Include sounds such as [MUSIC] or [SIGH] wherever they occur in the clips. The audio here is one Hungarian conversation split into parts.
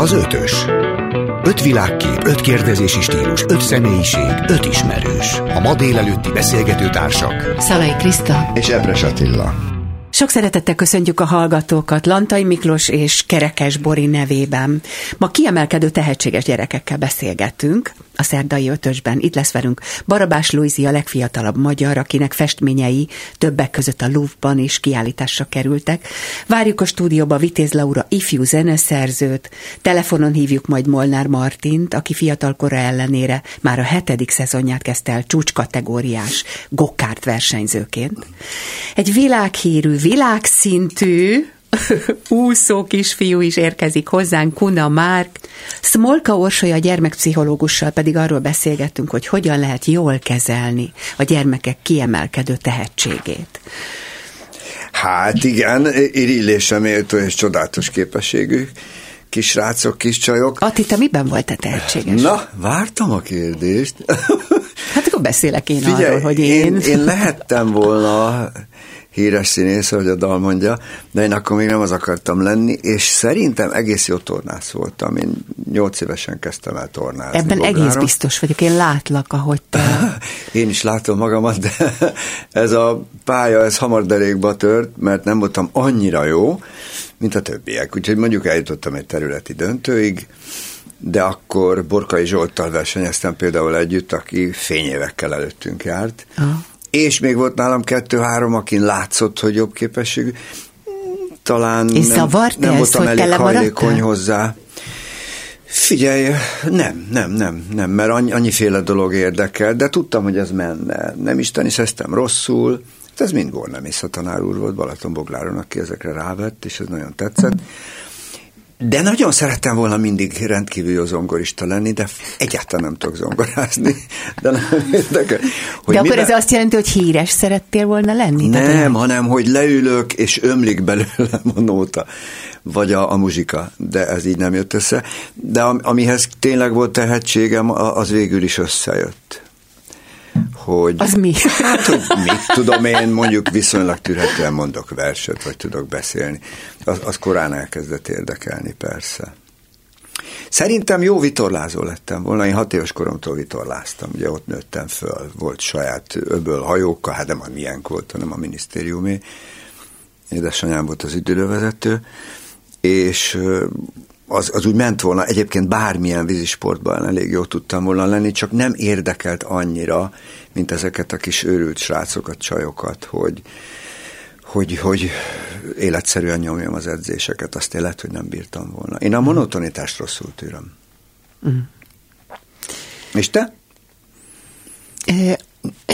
Az ötös. Öt világkép, öt kérdezési stílus, öt személyiség, öt ismerős. A ma délelőtti beszélgető társak. Szalai Kriszta. És Epres Attila. Sok szeretettel köszöntjük a hallgatókat Lantai Miklós és Kerekes Bori nevében. Ma kiemelkedő tehetséges gyerekekkel beszélgetünk a szerdai ötösben. Itt lesz velünk Barabás Luizi, a legfiatalabb magyar, akinek festményei többek között a Louvre-ban is kiállításra kerültek. Várjuk a stúdióba Vitéz Laura ifjú zeneszerzőt, telefonon hívjuk majd Molnár Martint, aki fiatalkora ellenére már a hetedik szezonját kezdte el csúcskategóriás gokárt versenyzőként. Egy világhírű, világszintű [LAUGHS] úszó kisfiú is érkezik hozzánk, Kuna Márk. Smolka Orsolya gyermekpszichológussal pedig arról beszélgettünk, hogy hogyan lehet jól kezelni a gyermekek kiemelkedő tehetségét. Hát igen, irillésre méltó és csodálatos képességű kisrácok, kis csajok. Ati, te miben voltál tehetséges? Na, vártam a kérdést. Hát akkor beszélek én Figyelj, arról, hogy én... én... Én lehettem volna híres színész, hogy a dal mondja, de én akkor még nem az akartam lenni, és szerintem egész jó tornász voltam. Én nyolc évesen kezdtem el tornázni. Ebben Bogláron. egész biztos vagyok, én látlak, ahogy te... [LAUGHS] én is látom magamat, de [LAUGHS] ez a pálya, ez hamar derékba tört, mert nem voltam annyira jó, mint a többiek. Úgyhogy mondjuk eljutottam egy területi döntőig, de akkor Borkai Zsolttal versenyeztem például együtt, aki fényévekkel előttünk járt, Aha és még volt nálam kettő-három, akin látszott, hogy jobb képességű. Talán és nem, nem voltam hogy elég hajlékony hozzá. Figyelj, nem, nem, nem, nem, mert annyi, annyiféle dolog érdekel, de tudtam, hogy ez menne. Nem is szeztem rosszul, hát ez mind volna, a tanár úr volt Balaton Bogláron, aki ezekre rávett, és ez nagyon tetszett. De nagyon szerettem volna mindig rendkívül jó zongorista lenni, de egyáltalán nem tudok zongorázni. De nem érdekel. Hogy de akkor miben... ez azt jelenti, hogy híres szerettél volna lenni? Nem, Tehát, hanem hogy leülök, és ömlik belőlem a nóta, vagy a, a muzsika, de ez így nem jött össze. De amihez tényleg volt tehetségem, az végül is összejött hogy... Az mi? Hát, hogy mit tudom én, mondjuk viszonylag tűrhetően mondok verset, vagy tudok beszélni. Az, az korán elkezdett érdekelni, persze. Szerintem jó vitorlázó lettem volna, én hat éves koromtól vitorláztam, ugye ott nőttem föl, volt saját öböl hajókkal, hát nem a milyen volt, hanem a minisztériumé. Édesanyám volt az idővezető, és az, az úgy ment volna, egyébként bármilyen vízisportban elég jó tudtam volna lenni, csak nem érdekelt annyira, mint ezeket a kis őrült srácokat, csajokat, hogy, hogy, hogy életszerűen nyomjam az edzéseket, azt én lehet, hogy nem bírtam volna. Én a monotonitást rosszul tűröm. Mm. És te?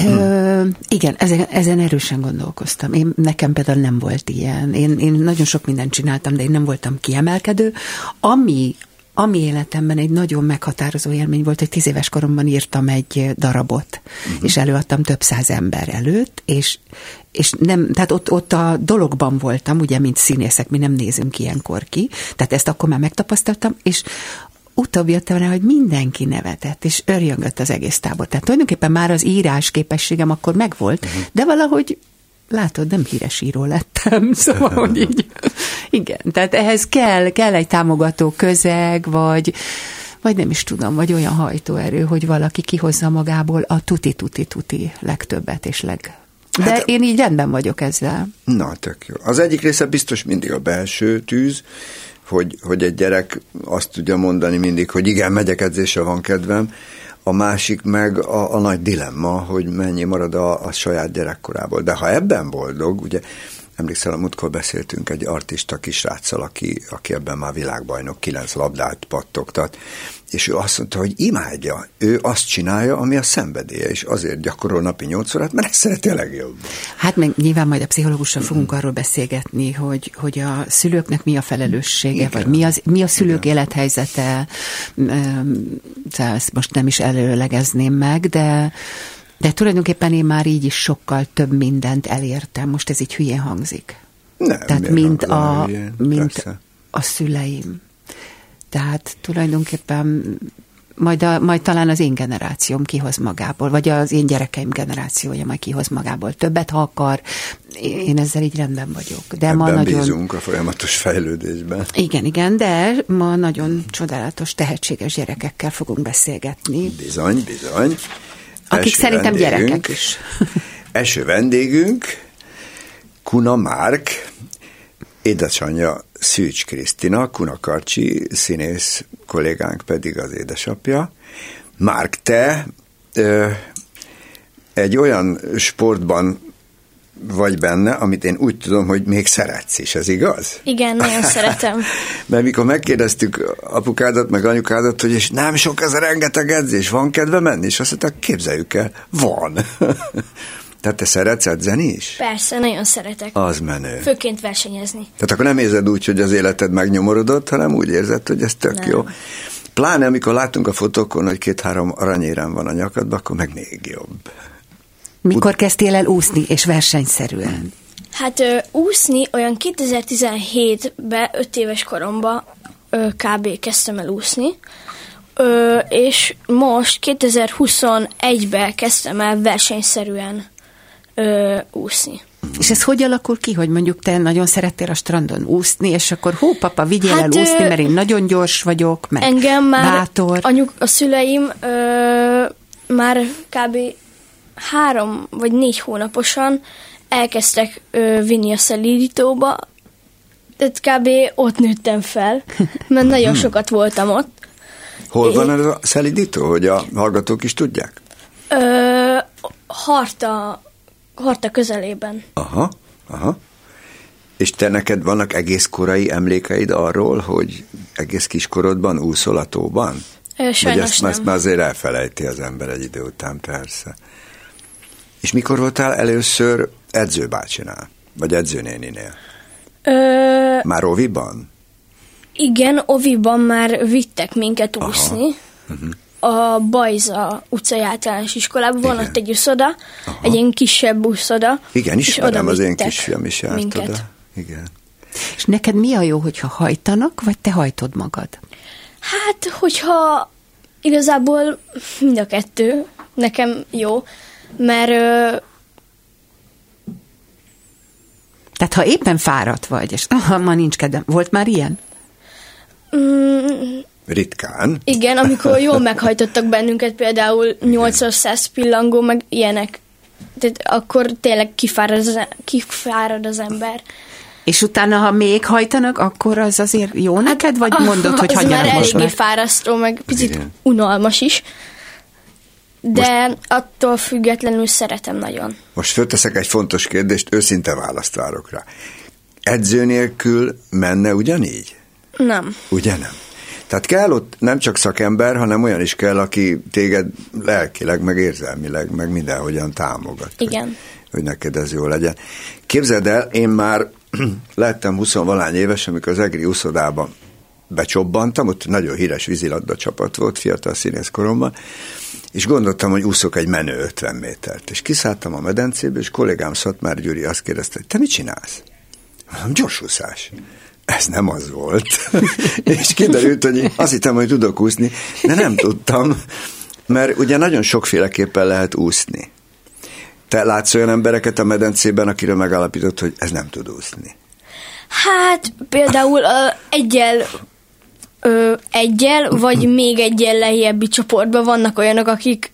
Ö, igen, ezen, ezen erősen gondolkoztam. Én, nekem például nem volt ilyen. Én, én nagyon sok mindent csináltam, de én nem voltam kiemelkedő. Ami, ami életemben egy nagyon meghatározó élmény volt, hogy tíz éves koromban írtam egy darabot, uh-huh. és előadtam több száz ember előtt, és, és nem, tehát ott, ott a dologban voltam, ugye, mint színészek, mi nem nézünk ilyenkor ki, tehát ezt akkor már megtapasztaltam, és utóbb jöttem rá, hogy mindenki nevetett, és örjöngött az egész tábor. Tehát tulajdonképpen már az írás képességem akkor megvolt, uh-huh. de valahogy látod, nem híres író lettem, [LAUGHS] szóval, hogy [LAUGHS] így, igen, tehát ehhez kell, kell egy támogató közeg, vagy, vagy nem is tudom, vagy olyan hajtóerő, hogy valaki kihozza magából a tuti-tuti-tuti legtöbbet és leg... De hát, én így rendben vagyok ezzel. Na, tök jó. Az egyik része biztos mindig a belső tűz, hogy, hogy egy gyerek azt tudja mondani mindig, hogy igen, megyek edzésre, van kedvem, a másik meg a, a nagy dilemma, hogy mennyi marad a, a saját gyerekkorából. De ha ebben boldog, ugye emlékszel, a múltkor beszéltünk egy artista kisráccal, aki, aki ebben már világbajnok, kilenc labdát pattogtat, és ő azt mondta, hogy imádja, ő azt csinálja, ami a szenvedélye, és azért gyakorol napi nyolc órát, mert ezt szereti a legjobban. Hát meg nyilván majd a pszichológussal fogunk arról beszélgetni, hogy, hogy a szülőknek mi a felelőssége, Igen. vagy mi, az, mi a szülők Igen. élethelyzete, ezt most nem is előlegezném meg, de de tulajdonképpen én már így is sokkal több mindent elértem. Most ez így hülyén hangzik. Nem, Tehát mint a, mint a szüleim. Tehát tulajdonképpen majd, a, majd talán az én generációm kihoz magából, vagy az én gyerekeim generációja majd kihoz magából többet, ha akar. Én ezzel így rendben vagyok. De Ebben ma nagyon... bízunk a folyamatos fejlődésben. Igen, igen, de ma nagyon csodálatos, tehetséges gyerekekkel fogunk beszélgetni. Bizony, bizony. Akik Első szerintem vendégünk- gyerekek is. [LAUGHS] Első vendégünk, Kuna Márk, édesanyja Szűcs Krisztina, Kuna Karcsi színész kollégánk pedig az édesapja. Márk, te ö, egy olyan sportban vagy benne, amit én úgy tudom, hogy még szeretsz is, ez igaz? Igen, nagyon [LAUGHS] szeretem. Mert mikor megkérdeztük apukádat, meg anyukádat, hogy és nem sok ez a rengeteg edzés, van kedve menni? És azt mondták, képzeljük el, van. [LAUGHS] Tehát te szeretsz edzeni is? Persze, nagyon szeretek. Az menő. Főként versenyezni. Tehát akkor nem érzed úgy, hogy az életed megnyomorodott, hanem úgy érzed, hogy ez tök Nem. jó. Pláne, amikor látunk a fotókon, hogy két-három aranyérem van a nyakadban, akkor meg még jobb. Mikor kezdtél el úszni, és versenyszerűen? Hát ö, úszni olyan 2017-ben, 5 éves koromban ö, kb. kezdtem el úszni, ö, és most 2021-ben kezdtem el versenyszerűen ö, úszni. És ez hogy alakul ki, hogy mondjuk te nagyon szerettél a strandon úszni, és akkor hú, papa, vigyél Hát, el úszni, mert én nagyon gyors vagyok, meg Engem már bátor. anyuk, a szüleim ö, már kb. három vagy négy hónaposan elkezdtek ö, vinni a szelídítóba, tehát kb. ott nőttem fel, mert nagyon sokat voltam ott. Hol van ez a szelidító, hogy a hallgatók is tudják? Ö, harta, harta közelében. Aha, aha. És te neked vannak egész korai emlékeid arról, hogy egész kiskorodban úszol a tóban? Vagy sajnos ezt, nem. ezt már azért elfelejti az ember egy idő után, persze. És mikor voltál először edzőbácsinál? Vagy edzőnéninél? Ö, Már oviban? Igen, Oviban már vittek minket úszni. A Bajza utcai általános iskolában van Igen. ott egy uszoda, egy ilyen kisebb uszoda. Igen, ismerem, az én kisfiam is járt minket. oda. Igen. És neked mi a jó, hogyha hajtanak, vagy te hajtod magad? Hát, hogyha igazából mind a kettő nekem jó, mert ö, Tehát ha éppen fáradt vagy, és [LAUGHS] aha, ma nincs kedvem, volt már ilyen? mm, Ritkán. igen, amikor jól meghajtottak bennünket, például 800 pillangó, meg ilyenek, tehát akkor tényleg kifárad az, kifárad az ember. És utána, ha még hajtanak, akkor az azért jó neked, vagy mondod, hogy ez hagyjanak már most eléggé fárasztó, meg picit Igen. unalmas is. De attól függetlenül szeretem nagyon. Most fölteszek egy fontos kérdést, őszinte választ várok rá. Edző nélkül menne ugyanígy? Nem. Ugye nem? Tehát kell ott nem csak szakember, hanem olyan is kell, aki téged lelkileg, meg érzelmileg, meg mindenhogyan támogat. Igen. Hogy, hogy neked ez jó legyen. Képzeld el, én már [CLEARS THROAT] lettem 20 valány éves, amikor az egri úszodában becsobbantam, ott nagyon híres vízilabda csapat volt fiatal színész koromban, és gondoltam, hogy úszok egy menő 50 métert. És kiszálltam a medencébe, és kollégám Szatmár Gyuri azt kérdezte, hogy te mit csinálsz? Mondom, gyorsúszás. Ez nem az volt. [LAUGHS] és kiderült, hogy azt hittem, hogy tudok úszni, de nem tudtam, mert ugye nagyon sokféleképpen lehet úszni. Te látsz olyan embereket a medencében, akiről megállapított, hogy ez nem tud úszni. Hát például ö, egyel, ö, egyel, vagy még egyel lejjebbi csoportban vannak olyanok, akik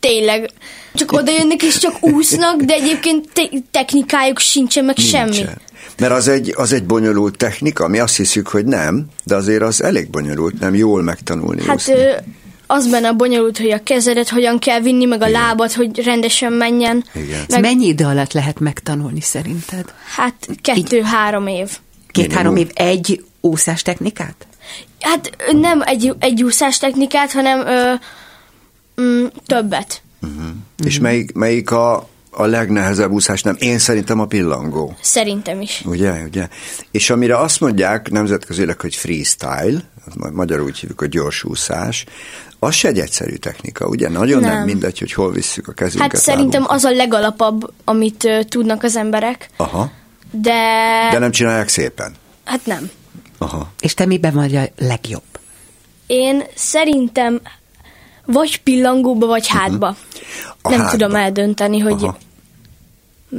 tényleg csak oda jönnek és csak úsznak, de egyébként te- technikájuk sincsen, meg semmi. Mert az egy, az egy bonyolult technika, mi azt hiszük, hogy nem, de azért az elég bonyolult, nem jól megtanulni Hát úszni. ö, az benne a bonyolult, hogy a kezedet hogyan kell vinni, meg a lábad, hogy rendesen menjen. Igen. Meg, Mennyi idő alatt lehet megtanulni szerinted? hát kettő-három év. Két-három év egy úszás technikát? Hát nem egy, egy úszás technikát, hanem ö, mm, többet. És melyik, melyik a, a legnehezebb úszás? Nem, én szerintem a pillangó. Szerintem is. Ugye, ugye? És amire azt mondják nemzetközileg, hogy freestyle, magyarul úgy hívjuk, hogy gyorsúszás, az se egy egyszerű technika, ugye? Nagyon nem, nem mindegy, hogy hol visszük a kezünket. Hát szerintem lábunkat. az a legalapabb, amit ö, tudnak az emberek, Aha, de, de nem csinálják szépen. hát nem. Aha. És te miben vagy a legjobb? Én szerintem vagy pillangóba, vagy hátba. Mhm. A Nem hátba. tudom eldönteni, hogy Aha.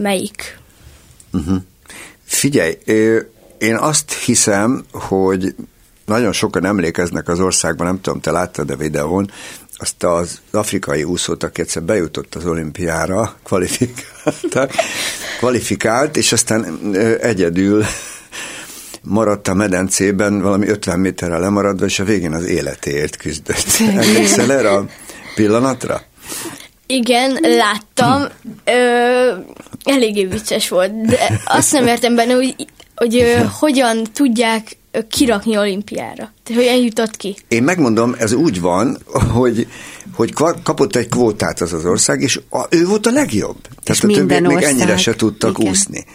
Melyik. Figyelj, ö, én azt hiszem, hogy nagyon sokan emlékeznek az országban, nem tudom, te láttad a videón, azt az afrikai úszót, aki egyszer bejutott az olimpiára, kvalifikált, kvalifikált és aztán egyedül maradt a medencében, valami 50 méterre lemaradva, és a végén az életéért küzdött. Emlékszel erre a pillanatra? Igen, láttam. Ö, eléggé vicces volt, de azt nem értem benne, hogy, hogy ö, hogyan tudják kirakni olimpiára. Tehát hogyan jutott ki. Én megmondom, ez úgy van, hogy, hogy kapott egy kvótát az az ország, és a, ő volt a legjobb. Tehát a minden többiek még ennyire se tudtak igen. úszni.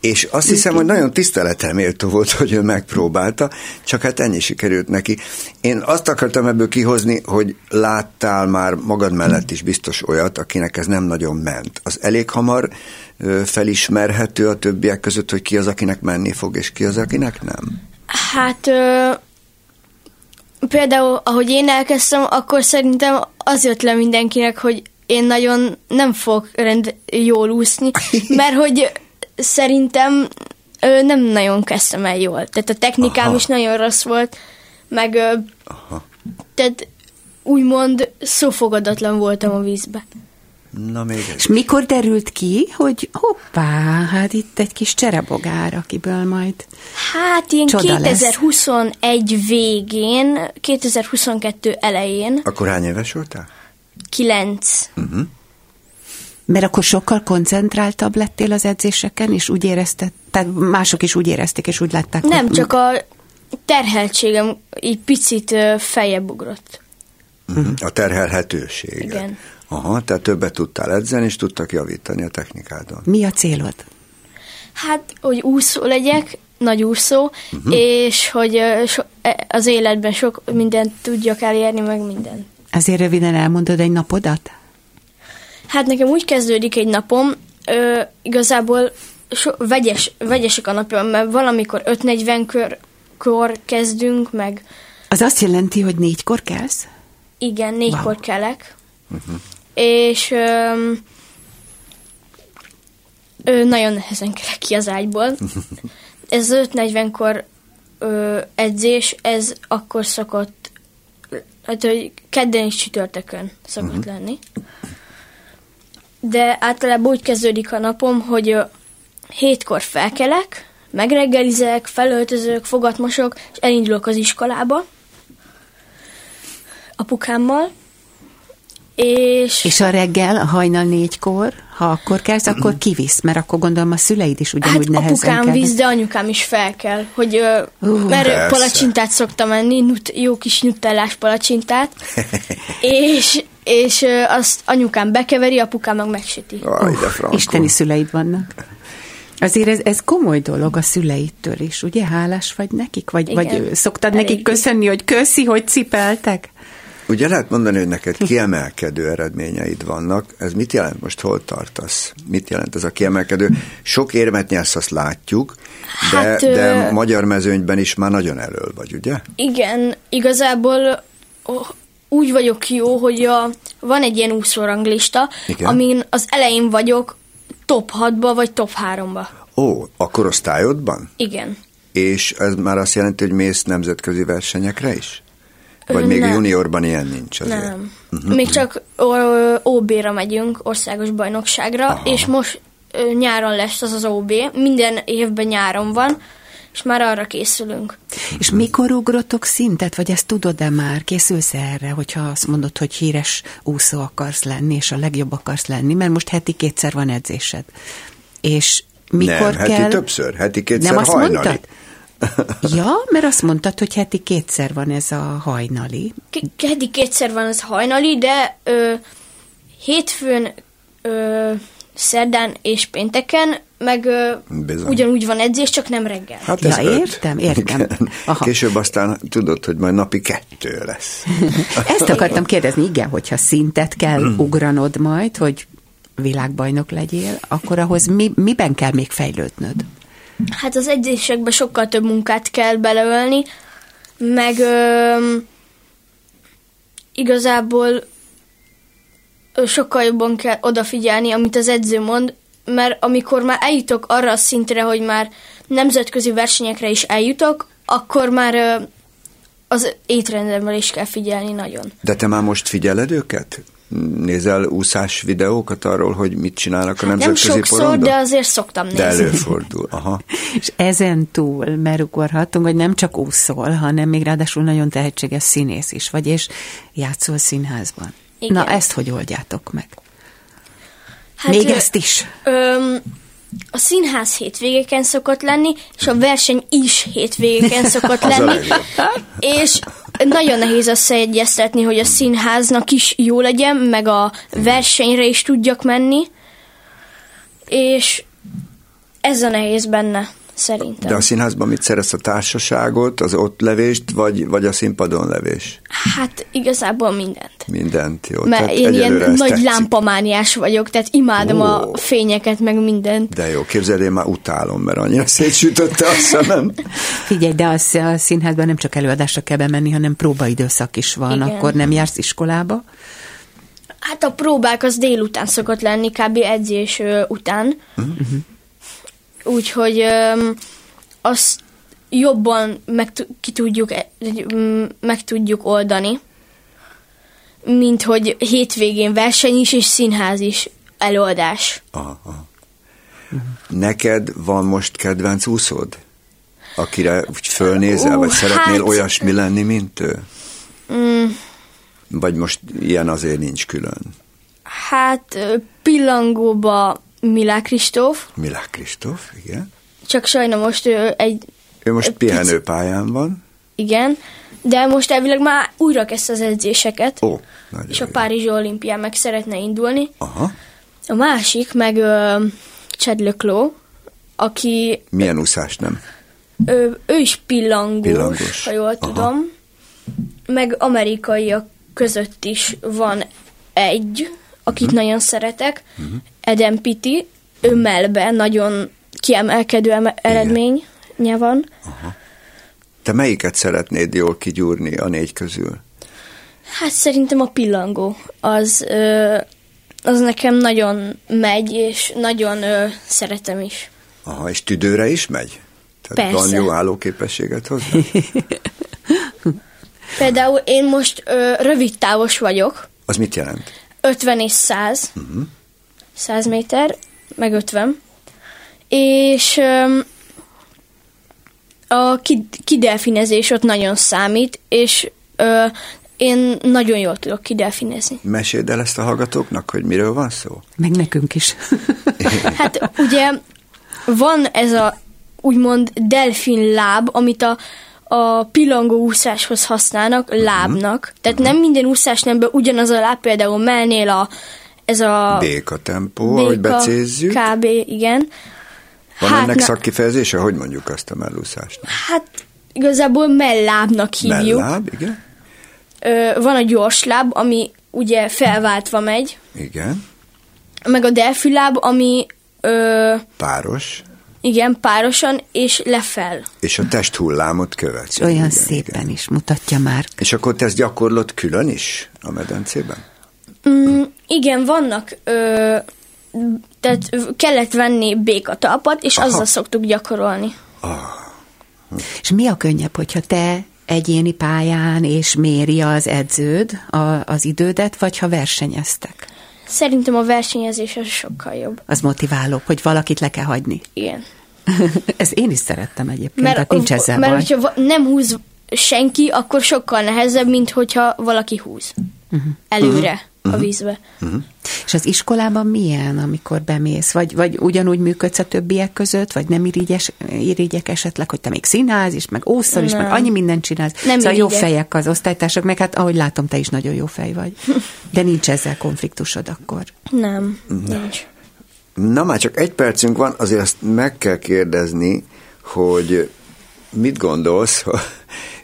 És azt hiszem, hogy nagyon tiszteletre méltó volt, hogy ő megpróbálta, csak hát ennyi sikerült neki. Én azt akartam ebből kihozni, hogy láttál már magad mellett is biztos olyat, akinek ez nem nagyon ment. Az elég hamar felismerhető a többiek között, hogy ki az, akinek menni fog, és ki az, akinek nem. Hát ö, például, ahogy én elkezdtem, akkor szerintem az jött le mindenkinek, hogy én nagyon nem fogok rend jól úszni, [LAUGHS] mert hogy szerintem ö, nem nagyon kezdtem el jól. Tehát a technikám Aha. is nagyon rossz volt, meg ö, tehát úgymond szófogadatlan voltam a vízbe. Na még egy. És mikor derült ki, hogy hoppá, hát itt egy kis cserebogár, akiből majd... Hát ilyen Csoda lesz. 2021 végén, 2022 elején, Akkor hány éves voltál? 9 Mert akkor sokkal koncentráltabb lettél az edzéseken, és úgy érezted, tehát mások is úgy érezték, és úgy látták. Nem, hogy- csak a terheltségem így picit feljebb ugrott. Uh-huh. A terhelhetőség. Igen. Aha, tehát többet tudtál edzeni, és tudtak javítani a technikádon. Mi a célod? Hát, hogy úszó legyek, nagy úszó, uh-huh. és hogy so, e- az életben sok mindent tudjak elérni, meg minden. Azért röviden elmondod egy napodat? Hát nekem úgy kezdődik egy napom, ö, igazából so, vegyes, vegyesek a napom, mert valamikor 5.40 kor, kor kezdünk, meg Az azt jelenti, hogy négykor kelsz? igen, négykor Wow. wow. kelek, uh-huh. és ö, ö, nagyon nehezen kelek ki az ágyból. [LAUGHS] Ez az 5.40-kor ö, edzés, ez akkor szokott, hát hogy kedden és csütörtökön szokott uh-huh. lenni. De általában úgy kezdődik a napom, hogy hétkor felkelek, megreggelizek, felöltözök, fogatmosok, és elindulok az iskolába apukámmal, és, És a reggel, a hajnal négykor, ha akkor kelsz, akkor kivisz, mert akkor gondolom a szüleid is ugyanúgy hát nehezen apukám kelnek. víz, de anyukám is fel kell, hogy Ú, mert persze. palacsintát szoktam enni, nut, jó kis nutellás palacsintát, [LAUGHS] és, és azt anyukám bekeveri, apukám meg megsüti. Aj, de. Isteni szüleid vannak. Azért ez, ez komoly dolog a szüleidtől is, ugye? Hálás vagy nekik? Vagy, Igen. vagy szoktad Eléggé. nekik köszönni, hogy köszi, hogy cipeltek? Ugye lehet mondani, hogy neked kiemelkedő eredményeid vannak. Ez mit jelent? Most hol tartasz? Mit jelent ez a kiemelkedő? Sok érmet nyersz, azt látjuk, de, Hát, de magyar mezőnyben is már nagyon elől vagy, ugye? Igen, igazából ó, úgy vagyok jó, hogy a, van egy ilyen úszóranglista, Igen. amin az elején vagyok top 6-ba vagy top 3-ba. Ó, a korosztályodban? Igen. És ez már azt jelenti, hogy mész nemzetközi versenyekre is? Vagy még nem. juniorban ilyen nincs azért? Nem. Uh-huh. Még csak OB-ra megyünk, országos bajnokságra, Aha. és most nyáron lesz az az OB. Minden évben nyáron van, és már arra készülünk. És mikor ugrotok szintet, vagy ezt tudod-e már? Készülsz erre, hogyha azt mondod, hogy híres úszó akarsz lenni, és a legjobb akarsz lenni, mert most heti kétszer van edzésed. És mikor nem, kell... heti többször, heti kétszer Nem azt hajnali. mondtad? [LAUGHS] Ja, mert azt mondtad, hogy heti kétszer van ez a hajnali. K- heti kétszer van az hajnali, de ö, hétfőn, ö, szerdán és pénteken, meg ö, Bizony. ugyanúgy van edzés, csak nem reggel. Hát Ja, ez öt. értem, értem. Igen. Aha. Később aztán tudod, hogy majd napi kettő lesz. [LAUGHS] Ezt akartam kérdezni, igen, hogyha szintet kell ugranod majd, hogy világbajnok legyél, akkor ahhoz mi, miben kell még fejlődnöd? Hát az edzésekben sokkal több munkát kell beleölni, meg ö, igazából sokkal jobban kell odafigyelni, amit az edző mond, mert amikor már eljutok arra a szintre, hogy már nemzetközi versenyekre is eljutok, akkor már az étrendemre is kell figyelni nagyon. De te már most figyeled őket? Nézel úszás videókat arról, hogy mit csinálnak a Nem nemzetközi sokszor, porondon? de azért szoktam nézni. De előfordul, aha. [LAUGHS] És ezen túl merugorhatunk, hogy nem csak úszol, hanem még ráadásul nagyon tehetséges színész is vagy, és játszol színházban. Igen. Na, ezt hogy oldjátok meg? Hát, még ö, ezt is? Öm, a színház hétvégeken szokott lenni, és a verseny is hétvégeken [LAUGHS] szokott lenni. És nagyon nehéz összeegyeztetni, hogy a színháznak is jó legyen, meg a versenyre is tudjak menni. És ez a nehéz benne, szerintem. De a színházban mit szerez a társaságot, az ott levést, vagy, vagy a színpadon levés? Hát igazából mindent. Mindent, jó. Mert Tehát én ilyen nagy tetszik. lámpamániás vagyok, tehát imádom Ó. a fényeket, meg mindent. De jó, képzeld, én már utálom, mert annyira szétsütötte a szemem. [LAUGHS] Figyelj, de a, sz- a színházban nem csak előadásra kell bemenni, hanem próbaidőszak is van. Igen. Akkor nem jársz iskolába? Hát a próbák az délután szokott lenni, kb. edzés után. Mhm. Úgyhogy azt jobban meg, ki tudjuk, e- meg tudjuk oldani, mint hogy hétvégén verseny is, és színház is előadás. Aha, aha. Neked van most kedvenc úszód? Akire úgy fölnézel, Ú, vagy szeretnél hát- olyasmi lenni, mint ő? Mm, Vagy most ilyen azért nincs külön? hát pillangóba Milák Kristóf, Milák Kristóf, igen. csak sajnos most ő egy Ő most Egy pici- pihenőpályán van. Igen, de most elvileg már újra kezdte az edzéseket, Ó, és a jó. Párizsi olimpián meg szeretne indulni. Aha. A másik meg ö, Chad Leclos, aki Milyen úszás nem? ö, ő is pillangós, Pillangós. ha jól Aha. tudom. Meg amerikaiak között is van egy, akit Mhm. nagyon szeretek, Eden Pitti, ő melbe nagyon kiemelkedő eme- eredménye van. Te melyiket szeretnéd jól kigyúrni a négy közül? Hát szerintem a pillangó az, ö, az nekem nagyon megy, és nagyon ö, szeretem is. Aha, és tüdőre is megy? Tehát Persze. van jó állóképességet hozzá? [LAUGHS] Például én most ö, rövid távos vagyok, Az mit jelent? 50 és 100, Mhm. uh-huh. 100 méter, meg 50, és ö, a kid- kidelfinezés ott nagyon számít, és ö, én nagyon jól tudok kidelfinezni. Meséld el ezt a hallgatóknak, hogy miről van szó? Meg nekünk is. [LAUGHS] Hát ugye van ez a úgymond delfin láb, amit a, a pillangó úszáshoz használnak, lábnak. Tehát nem minden úszás nemben ugyanaz a láb, például mellnél a, ez a Béka tempó, ahogy becézzük. kb. igen. Van Hát ennek ne- szakifejezése? Hogy mondjuk azt a mellúszást? Hát igazából mellábnak hívjuk. Melláb, igen? Ö, van a gyors láb, ami ugye felváltva megy, Igen. meg a delfiláb, ami ö, Páros. Igen, párosan és lefel. És a testhullámot követi. És olyan igen, szépen igen. is mutatja már. És akkor te ezt gyakorlod külön is a medencében? Mm, igen, vannak, ö, tehát kellett venni békatalpat, és Aha. azzal szoktuk gyakorolni. És mi a könnyebb, hogyha te egyéni pályán és méri az edződ a, az idődet, vagy ha versenyeztek? Szerintem a versenyezés az sokkal jobb. Az motiváló, hogy valakit le kell hagyni. Igen. [LAUGHS] Ezt én is szerettem egyébként, mert, tehát nincs ezzel mert baj. hogyha nem húz senki, akkor sokkal nehezebb, mint hogyha valaki húz. Uh-huh. Előre uh-huh. A vízbe. Uh-huh. És az iskolában milyen, amikor bemész? Vagy, vagy ugyanúgy működsz a többiek között, vagy nem irigyes, irigyek esetleg, hogy te még színház is, meg ószol is, Nem. meg annyi mindent csinálsz. Nem szóval jó irigyek. fejek az osztálytársak, meg hát ahogy látom, te is nagyon jó fej vagy. De nincs ezzel konfliktusod akkor. Nem, nincs. Na már csak egy percünk van, azért azt meg kell kérdezni, hogy mit gondolsz,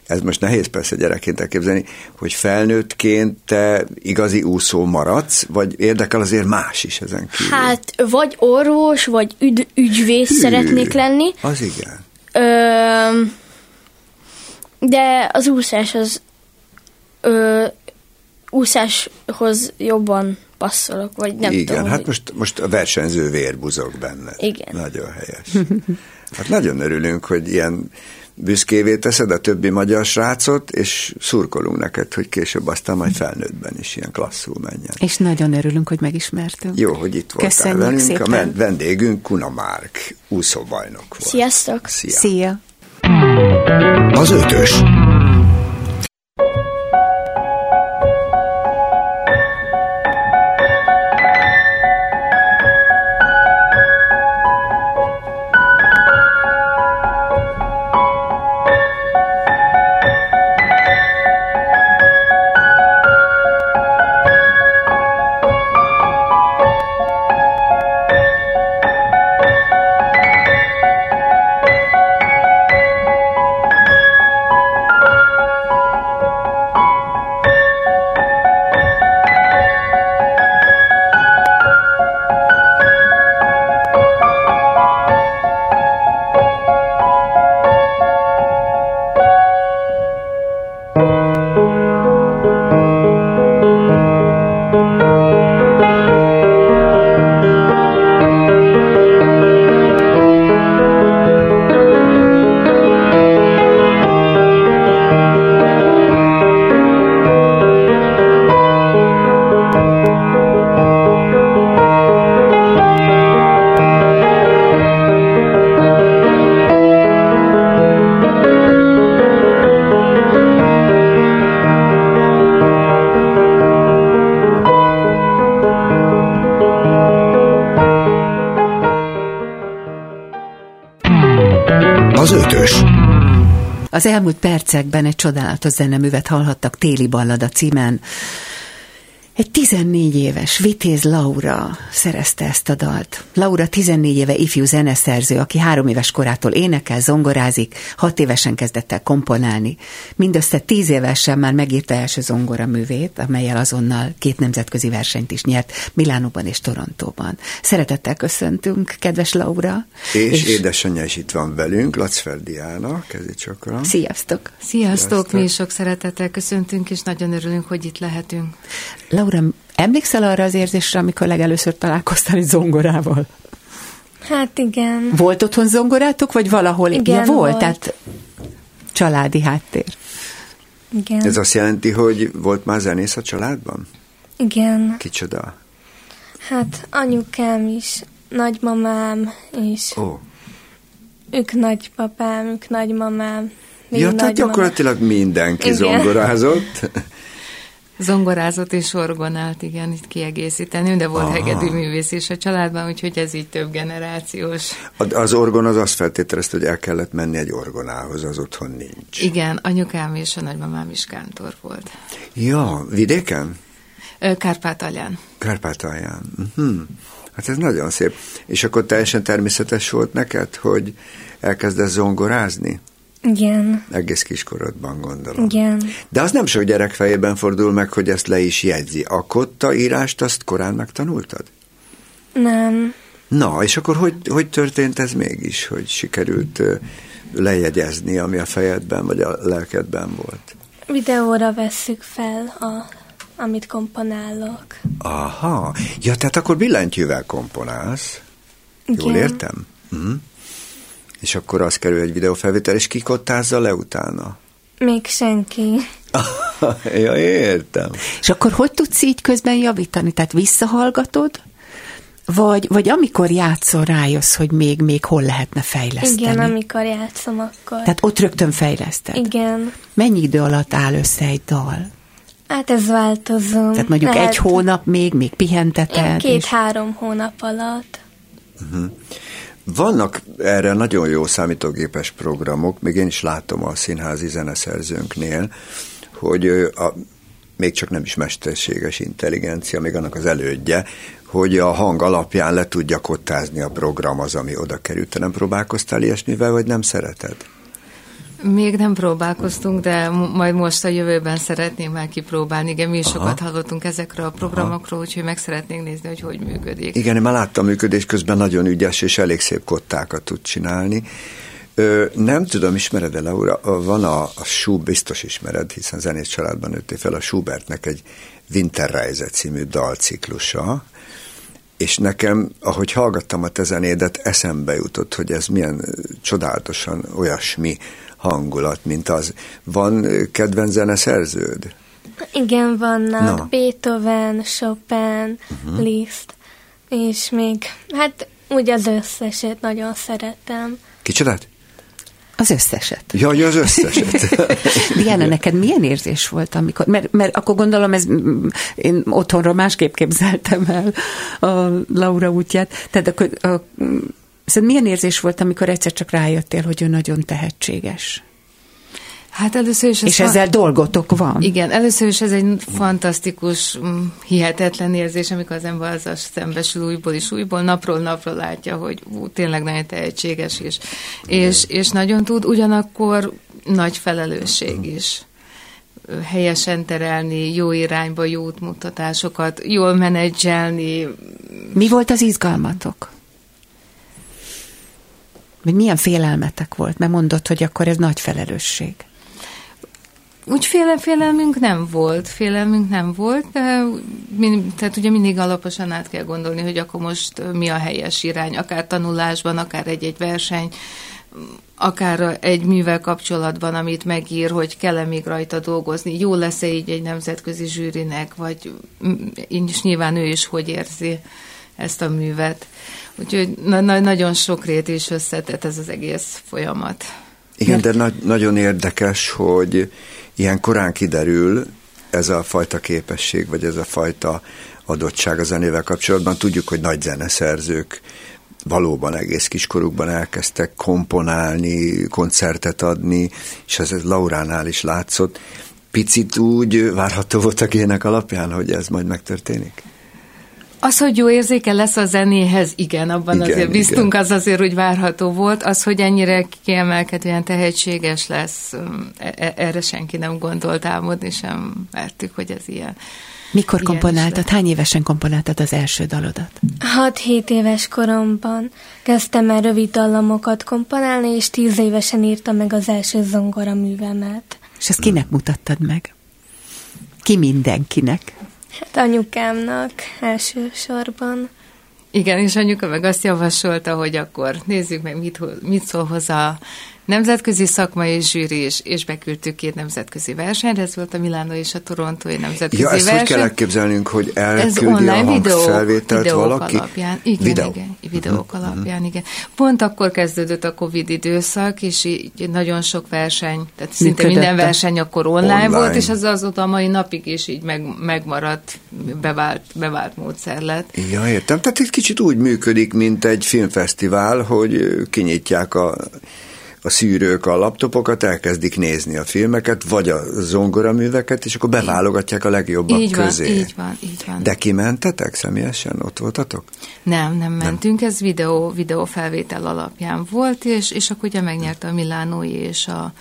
ez most nehéz persze gyerekként elképzelni, hogy felnőttként te igazi úszó maradsz, vagy érdekel azért más is ezen kívül? Hát, vagy orvos, vagy üd- ügyvész Hű, szeretnék lenni. Az igen. Ö, de az úszás az ö, úszáshoz jobban passzolok, vagy nem Igen, tudom. hát hogy... most, most a versenyző vér buzog benne. Igen. Nagyon helyes. Hát nagyon örülünk, hogy ilyen büszkévé teszed a többi magyar srácot, és szurkolunk neked, hogy később aztán majd felnőttben is ilyen klasszul menjen. És nagyon örülünk, hogy megismertünk. Jó, hogy itt voltál Köszönjük velünk. szépen. A men- vendégünk Kuna Márk, úszóbajnok volt. Sziasztok! Szia! Szia! Az ötös. Az elmúlt percekben egy csodálatos zeneművet hallhattak Téli Ballada címen. Egy 14 éves Vitéz Laura szerezte ezt a dalt. Laura 14 éve ifjú zeneszerző, aki három éves korától énekel, zongorázik, hat évesen kezdett el komponálni. Mindössze tíz évesen már megírta első zongoraművét, amelyel azonnal két nemzetközi versenyt is nyert, Milánóban és Torontóban. Szeretettel köszöntünk, kedves Laura. És, és édesanyja is itt van velünk, Lacfer Diana, kezi csakra. Sziasztok! Sziasztok, Sziasztok. mi is sok szeretettel köszöntünk, és nagyon örülünk, hogy itt lehetünk. Laura, emlékszel arra az érzésre, amikor legelőször találkoztál egy zongorával? Hát igen. Volt otthon zongorátok, vagy valahol? Igen, ja, volt, volt. tehát családi háttér. Igen. Ez azt jelenti, hogy volt már zenész a családban? Igen. Kicsoda? Hát anyukám is, nagymamám is, Ó, ők nagypapám, ők nagymamám. ja, tehát nagymamám. gyakorlatilag mindenki Igen. zongorázott. [LAUGHS] Zongorázott és orgonált, igen, itt kiegészíteni, de volt Aha. hegedűművész is a családban, úgyhogy ez így több generációs. Az orgon az azt feltételezte, hogy el kellett menni egy orgonához, az otthon nincs. Igen, anyukám és a nagymamám is kántor volt. Ja, vidéken? Kárpátalján. Kárpátalján. Uh-huh. Hát ez nagyon szép. És akkor teljesen természetes volt neked, hogy elkezdesz zongorázni? Igen. Egész kiskorodban gondolom. Igen. De az nem sok gyerek fejében fordul meg, hogy ezt le is jegyzi. A kotta írást azt korán megtanultad? Nem. Na, és akkor hogy, hogy történt ez mégis, hogy sikerült lejegyezni, ami a fejedben vagy a lelkedben volt? Videóra vesszük fel, a, amit komponálok. Aha, ja, tehát akkor billentyűvel komponálsz. Jól Igen. értem? Uh-huh. És akkor az kerül egy videófelvétel, és kikottázza le utána. Még senki. [LAUGHS] ja, értem. És akkor hogy tudsz így közben javítani? Tehát visszahallgatod, vagy, vagy amikor játszol, rájössz, hogy még, még hol lehetne fejleszteni? Igen, amikor játszom, akkor. Tehát ott rögtön fejleszted? Igen. Mennyi idő alatt áll össze egy dal? Hát ez változó. Tehát mondjuk Lehet egy hónap még, még pihenteted? ilyen és- Két-három hónap alatt. Vannak erre nagyon jó számítógépes programok, még én is látom a színházi zeneszerzőnknél, hogy a, még csak nem is mesterséges intelligencia, még annak az elődje, hogy a hang alapján le tudja kottázni a program az, ami oda került. Te nem próbálkoztál ilyesmivel, vagy nem szereted? Még nem próbálkoztunk, de majd most a jövőben szeretném már kipróbálni. Igen, mi is sokat hallottunk ezekről a programokról, úgyhogy meg szeretnénk nézni, hogy hogy működik. Igen, én már láttam működés közben nagyon ügyes és elég szép kottákat tud csinálni. Ö, nem tudom, ismered-e, Laura? Van a, a Schub, biztos ismered, hiszen zenész családban nőttél fel, a Schubertnek egy Winterreise című dalciklusa, és nekem, ahogy hallgattam a te zenédet, eszembe jutott, hogy ez milyen csodálatosan olyasmi hangulat, mint az. Van kedvenc zeneszerződ? Igen, vannak Na. Beethoven, Chopin, uh-huh. Liszt, és még, hát úgy az összeset nagyon szeretem. Kicsodát? Az összeset. Jaj, az összeset. [LAUGHS] Diana, neked milyen érzés volt, amikor, mert, mert akkor gondolom, ez, én otthonról másképp képzeltem el a Laura útját, tehát akkor, a, szóval milyen érzés volt, amikor egyszer csak rájöttél, hogy ő nagyon tehetséges? Hát először is... ez És ezzel dolgotok van. Igen, először is ez egy fantasztikus, mm, hihetetlen érzés, amikor az ember azzal szembesül újból és újból, napról napra látja, hogy ú, tényleg nagyon tehetséges is, és, és nagyon tud, ugyanakkor nagy felelősség is Ö, helyesen terelni, jó irányba, jó útmutatásokat, jól menedzselni. Mi volt az izgalmatok? Vagy milyen félelmetek volt? Mert mondod, hogy akkor ez nagy felelősség. Úgy féle, félelmünk nem volt, félelmünk nem volt, de min, tehát ugye mindig alaposan át kell gondolni, hogy akkor most mi a helyes irány, akár tanulásban, akár egy-egy verseny, akár egy művel kapcsolatban, amit megír, hogy kell-e még rajta dolgozni, jó lesz-e így egy nemzetközi zsűrinek, vagy és nyilván ő is hogy érzi ezt a művet. Úgyhogy na- na- nagyon sokrét és összetett ez az egész folyamat. Igen, de nagy, nagyon érdekes, hogy ilyen korán kiderül ez a fajta képesség, vagy ez a fajta adottság a zenével kapcsolatban. Tudjuk, hogy nagy zeneszerzők valóban egész kiskorukban elkezdtek komponálni, koncertet adni, és ez, ez Lauránál is látszott. Picit úgy várható volt a gének alapján, hogy ez majd megtörténik? Az, hogy jó érzéke lesz a zenéhez, igen, abban Igen, azért biztunk, igen. az azért úgy várható volt. Az, hogy ennyire kiemelkedően tehetséges lesz, e- e- erre senki nem gondolt álmodni, sem vártuk, hogy ez ilyen. Mikor Ilyen komponáltad? Hány évesen komponáltad az első dalodat? 6-7 éves koromban kezdtem el rövid dallamokat komponálni, és 10 évesen írtam meg az első zongora művemet. És ezt kinek mutattad meg? Ki mindenkinek? Hát anyukámnak elsősorban. Igen, és anyuka meg azt javasolta, hogy akkor nézzük meg, mit, mit szól hozzá nemzetközi szakmai zsűri, és, és beküldtük két nemzetközi versenyre, ez volt a Milánó és a Torontói nemzetközi Ja, ezt verseny. hogy kell elképzelnünk, hogy Ez elküldi a online videó, hangfelvételt videók valaki? alapján. Igen, Videó. igen, videók uh-huh. alapján, igen. Pont akkor kezdődött a Covid időszak, és így nagyon sok verseny, tehát szinte Működött. minden verseny akkor online, Online. online. volt, és az azóta a mai napig is így meg, megmaradt, bevált, bevált módszer lett. Ja, értem. Tehát egy kicsit úgy működik, mint egy filmfesztivál, hogy kinyitják a, a szűrők a laptopokat, elkezdik nézni a filmeket, vagy a zongoraműveket, és akkor beválogatják a legjobbak Így van, közé. így van, így van. De kimentetek személyesen? Ott voltatok? Nem, nem mentünk, ez videó, videófelvétel alapján volt, és, és akkor ugye megnyerte a Milánói és a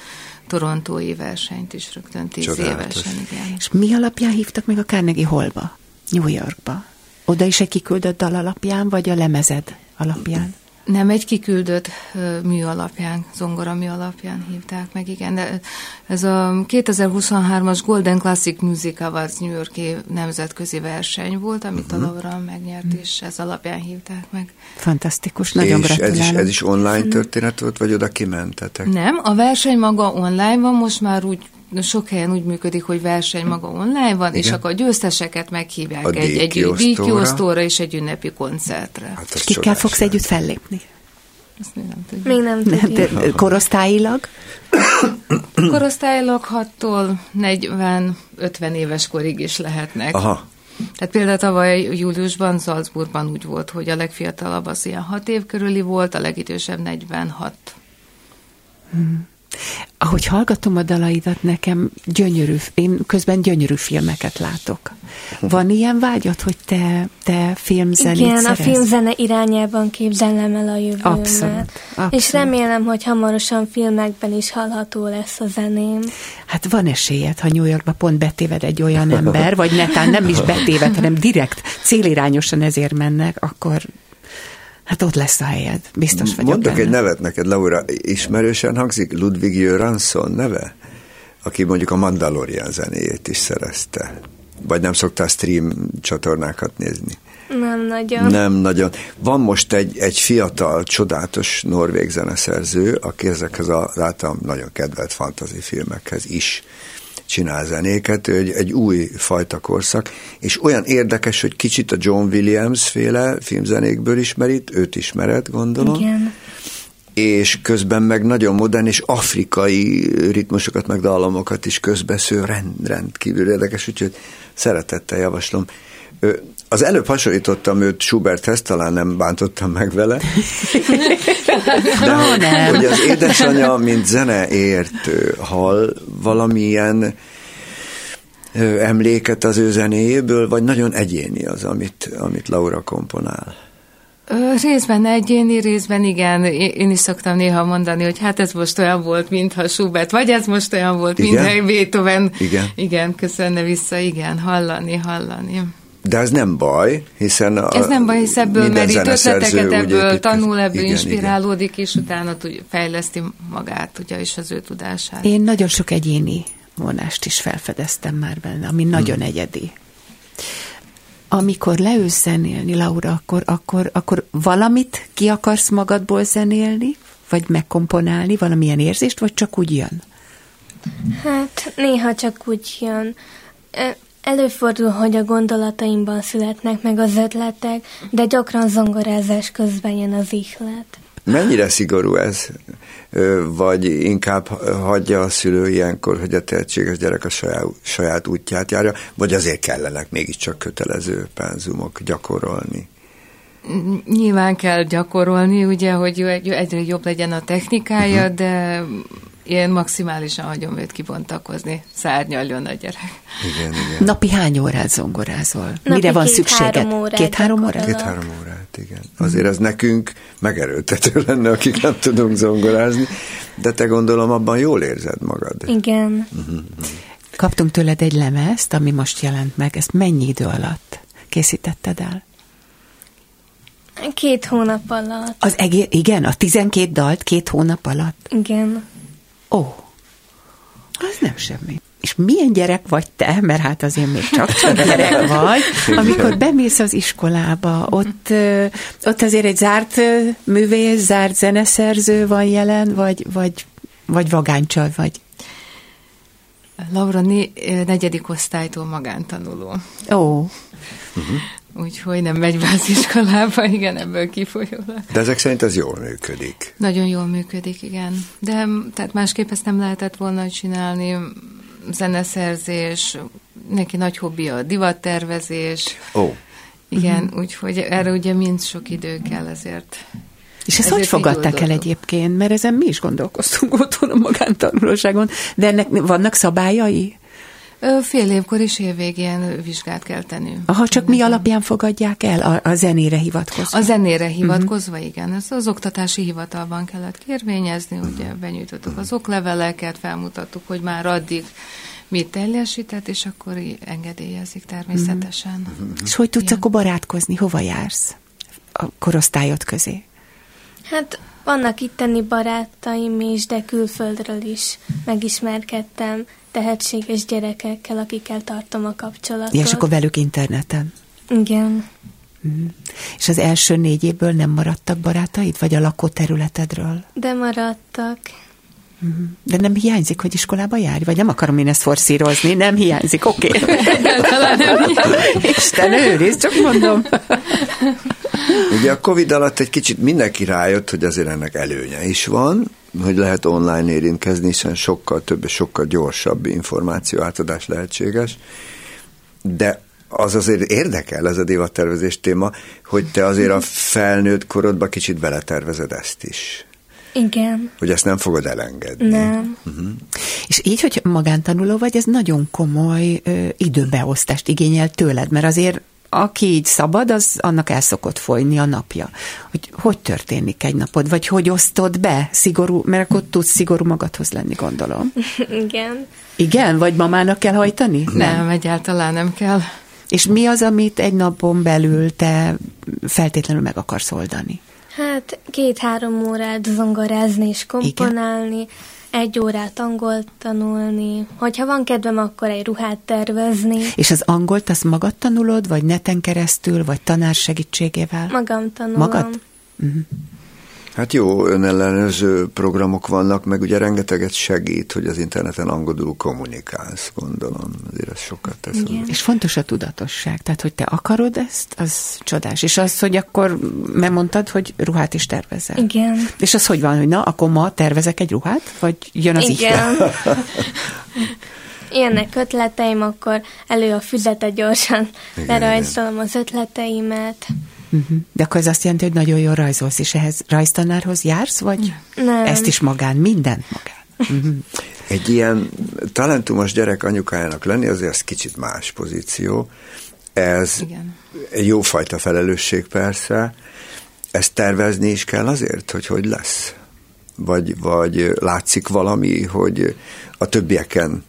torontói versenyt is rögtön tíz Csodálatos. évesen, igen. És mi alapján hívtak meg a Carnegie Hallba? New Yorkba? Oda is egy kiküldött dal alapján, vagy a lemezed alapján? Nem, egy kiküldött mű alapján, zongora mű alapján hívták meg, igen, de ez a 2023-as Golden Classic Music Awards New Yorki nemzetközi verseny volt, amit Mhm. a Laura megnyert, és ez alapján hívták meg. Fantasztikus, nagyon és ez is, gratulálok. ez is online történet volt, vagy oda kimentetek? Nem, a verseny maga online van, most már úgy sok helyen úgy működik, hogy verseny maga online van, és Igen. akkor a győzteseket meghívják A egy, egy díjkiosztóra. és egy ünnepi koncertre. Hát És kikkel fogsz lenne. együtt fellépni? Ezt még nem tudjuk. Még nem Nem, tudjuk. de korosztályilag? [COUGHS] Korosztályilag 6-tól 40-50 éves korig is lehetnek. Aha. Tehát például tavaly júliusban Salzburgban úgy volt, hogy a legfiatalabb az ilyen 6 év körüli volt, a legidősebb 46. Ahogy hallgatom a dalaidat, nekem gyönyörű, én közben gyönyörű filmeket látok. Van ilyen vágyad, hogy te, te filmzenét Igen, a szerez? filmzene irányában képzelem el a jövőmet. Abszolút, abszolút. És remélem, hogy hamarosan filmekben is hallható lesz a zeném. Hát van esélyed, ha New Yorkba pont betéved egy olyan ember, vagy netán nem is betéved, hanem direkt célirányosan ezért mennek, akkor Hát ott lesz a helyed, biztos vagyok Mondok benne. egy nevet neked, Laura, ismerősen hangzik Ludwig Göransson neve, aki mondjuk a Mandalorian zenéjét is szerezte. Vagy nem szoktál stream csatornákat nézni? Nem nagyon. Nem nagyon. Van most egy, egy fiatal, csodálatos norvég zeneszerző, aki ezekhez az általam nagyon kedvelt fantazi filmekhez is csinál zenéket, egy, egy új fajta korszak, és olyan érdekes, hogy kicsit a John Williams féle filmzenékből ismerít, őt ismered, gondolom. Igen. És közben meg nagyon modern és afrikai ritmusokat, meg dallamokat is közbesző, rend, rendkívül érdekes, úgyhogy szeretettel javaslom. Az előbb hasonlítottam őt Schuberthez, talán nem bántottam meg vele. [LAUGHS] De Ó, hogy, nem. hogy az édesanyja, mint zeneértő hall valamilyen emléket az ő zenéjéből, vagy nagyon egyéni az, amit, amit Laura komponál. Részben egyéni, részben igen. Én is szoktam néha mondani, hogy hát ez most olyan volt, mintha Schubert, vagy ez most olyan volt, mintha Beethoven. Igen. Igen, köszönne vissza, igen, hallani, hallani. De ez nem baj, hiszen a, Ez nem baj, hisz ebből merít ötleteket, ebből épít- tanul, ebből igen, inspirálódik, és utána tud, fejleszti magát, ugye, és az ő tudását. Én nagyon sok egyéni vonást is felfedeztem már benne, ami nagyon Hmm. egyedi. Amikor leülsz zenélni, Laura, akkor, akkor, akkor valamit ki akarsz magadból zenélni, vagy megkomponálni, valamilyen érzést, vagy csak úgy jön? Hát néha csak úgy jön. Előfordul, hogy a gondolataimban születnek meg az ötletek, de gyakran zongorázás közben jön az ihlet. Mennyire szigorú ez? Vagy inkább hagyja a szülő ilyenkor, hogy a tehetséges gyerek a saját, saját útját járja, vagy azért kellenek mégiscsak kötelező penzumok gyakorolni? Nyilván kell gyakorolni, ugye, hogy egyre jobb legyen a technikája, uh-huh. de én maximálisan hagyom őt kibontakozni, szárnyaljon a gyerek. Igen, igen. Napi hány órát zongorázol? Napi Mire van szükséged? Két-három órát? Két-három órát, igen. Azért ez nekünk megerőltető lenne, akik nem tudunk zongorázni, de te gondolom abban jól érzed magad. Igen. Kaptunk tőled egy lemezt, ami most jelent meg. Ezt mennyi idő alatt készítetted el? Két hónap alatt. Az egész, igen, a 12 dalt két hónap alatt? Igen. Ó, az nem semmi. És milyen gyerek vagy te, mert hát azért még csak, csak gyerek [LAUGHS] vagy, amikor bemész az iskolába, ott, ott azért egy zárt művész, zárt zeneszerző van jelen, vagy, vagy, vagy vagánycsal vagy. Laura né- negyedik osztálytól magántanuló. Ó, Úgyhogy nem megy be az iskolába, [LAUGHS] igen, ebből kifolyólag. De ezek szerint ez jól működik. Nagyon jól működik, igen. De tehát másképp ezt nem lehetett volna csinálni. Zeneszerzés, neki nagy hobbi a divattervezés. Ó, Igen, úgyhogy erre ugye mind sok idő kell ezért. és ezt Ezért hogy fogadták el egyébként? Mert ezen mi is gondolkoztunk [LAUGHS] otthon a magántanulóságon, de ennek vannak szabályai? Fél évkor és évvégén vizsgát kell tenni. Aha, csak mi alapján fogadják el? A, a zenére hivatkozva? A zenére hivatkozva, uh-huh. igen. Ezt az oktatási hivatalban kellett kérvényezni, ugye benyújtottuk az okleveleket, felmutattuk, hogy már addig mit teljesített, és akkor engedélyezik természetesen. Uh-huh. És hogy tudsz Igen. akkor barátkozni? Hova jársz a korosztályod közé? Hát vannak itteni barátaim is, de külföldről is megismerkedtem tehetséges gyerekekkel, akikkel tartom a kapcsolatot. Ja, és akkor velük interneten. Igen. És az első négy évből nem maradtak barátaid, vagy a lakóterületedről? De maradtak. De nem hiányzik, hogy iskolába járj? Vagy nem akarom én ezt forszírozni, nem hiányzik, oké. [LAUGHS] Okay. Isten őriz, csak mondom. Ugye a Covid alatt egy kicsit mindenki rájött, hogy azért ennek előnye is van, hogy lehet online érintkezni, hiszen sokkal több és sokkal gyorsabb információ átadás lehetséges, de az azért érdekel ez a divattervezés téma, hogy te azért a felnőtt korodba kicsit beletervezed ezt is. Igen. Hogy ezt nem fogod elengedni. Nem. És így, hogy magántanuló vagy, ez nagyon komoly ö, időbeosztást igényel tőled, mert azért aki így szabad, az annak el szokott folyni a napja. Hogy hogy történik egy napod, vagy hogy osztod be szigorú, mert akkor tudsz szigorú magadhoz lenni, gondolom. [LAUGHS] Igen. Igen? Vagy mamának kell hajtani? Nem, egyáltalán nem kell. És mi az, amit egy napon belül te feltétlenül meg akarsz oldani? Hát két-három órát zongorázni és komponálni, Igen. egy órát angolt tanulni. Hogyha van kedvem, akkor egy ruhát tervezni. És az angolt azt magad tanulod, vagy neten keresztül, vagy tanár segítségével? Magam tanulom. Magad? Uh-huh. Hát jó, önellenőrző programok vannak, meg ugye rengeteget segít, hogy az interneten angolul kommunikálsz, gondolom. Azért ez sokat tesz. Igen. És fontos a tudatosság, tehát hogy te akarod ezt, az csodás. És az, hogy akkor megmondtad, hogy ruhát is tervezel. Igen. És az hogy van, hogy na, akkor ma tervezek egy ruhát, vagy jön az Igen. Ilyenek [LAUGHS] ötleteim, akkor elő a füzetet gyorsan lerajzolom az ötleteimet. Uh-huh. De akkor ez azt jelenti, hogy nagyon jól rajzolsz, és ehhez rajztanárhoz jársz, vagy Nem. ezt is magán, mindent magán? Uh-huh. Egy ilyen talentumos gyerek anyukájának lenni, azért ez kicsit más pozíció. Ez Igen. egy jófajta felelősség persze. Ezt tervezni is kell azért, hogy hogy lesz? Vagy, vagy látszik valami, hogy a többieken,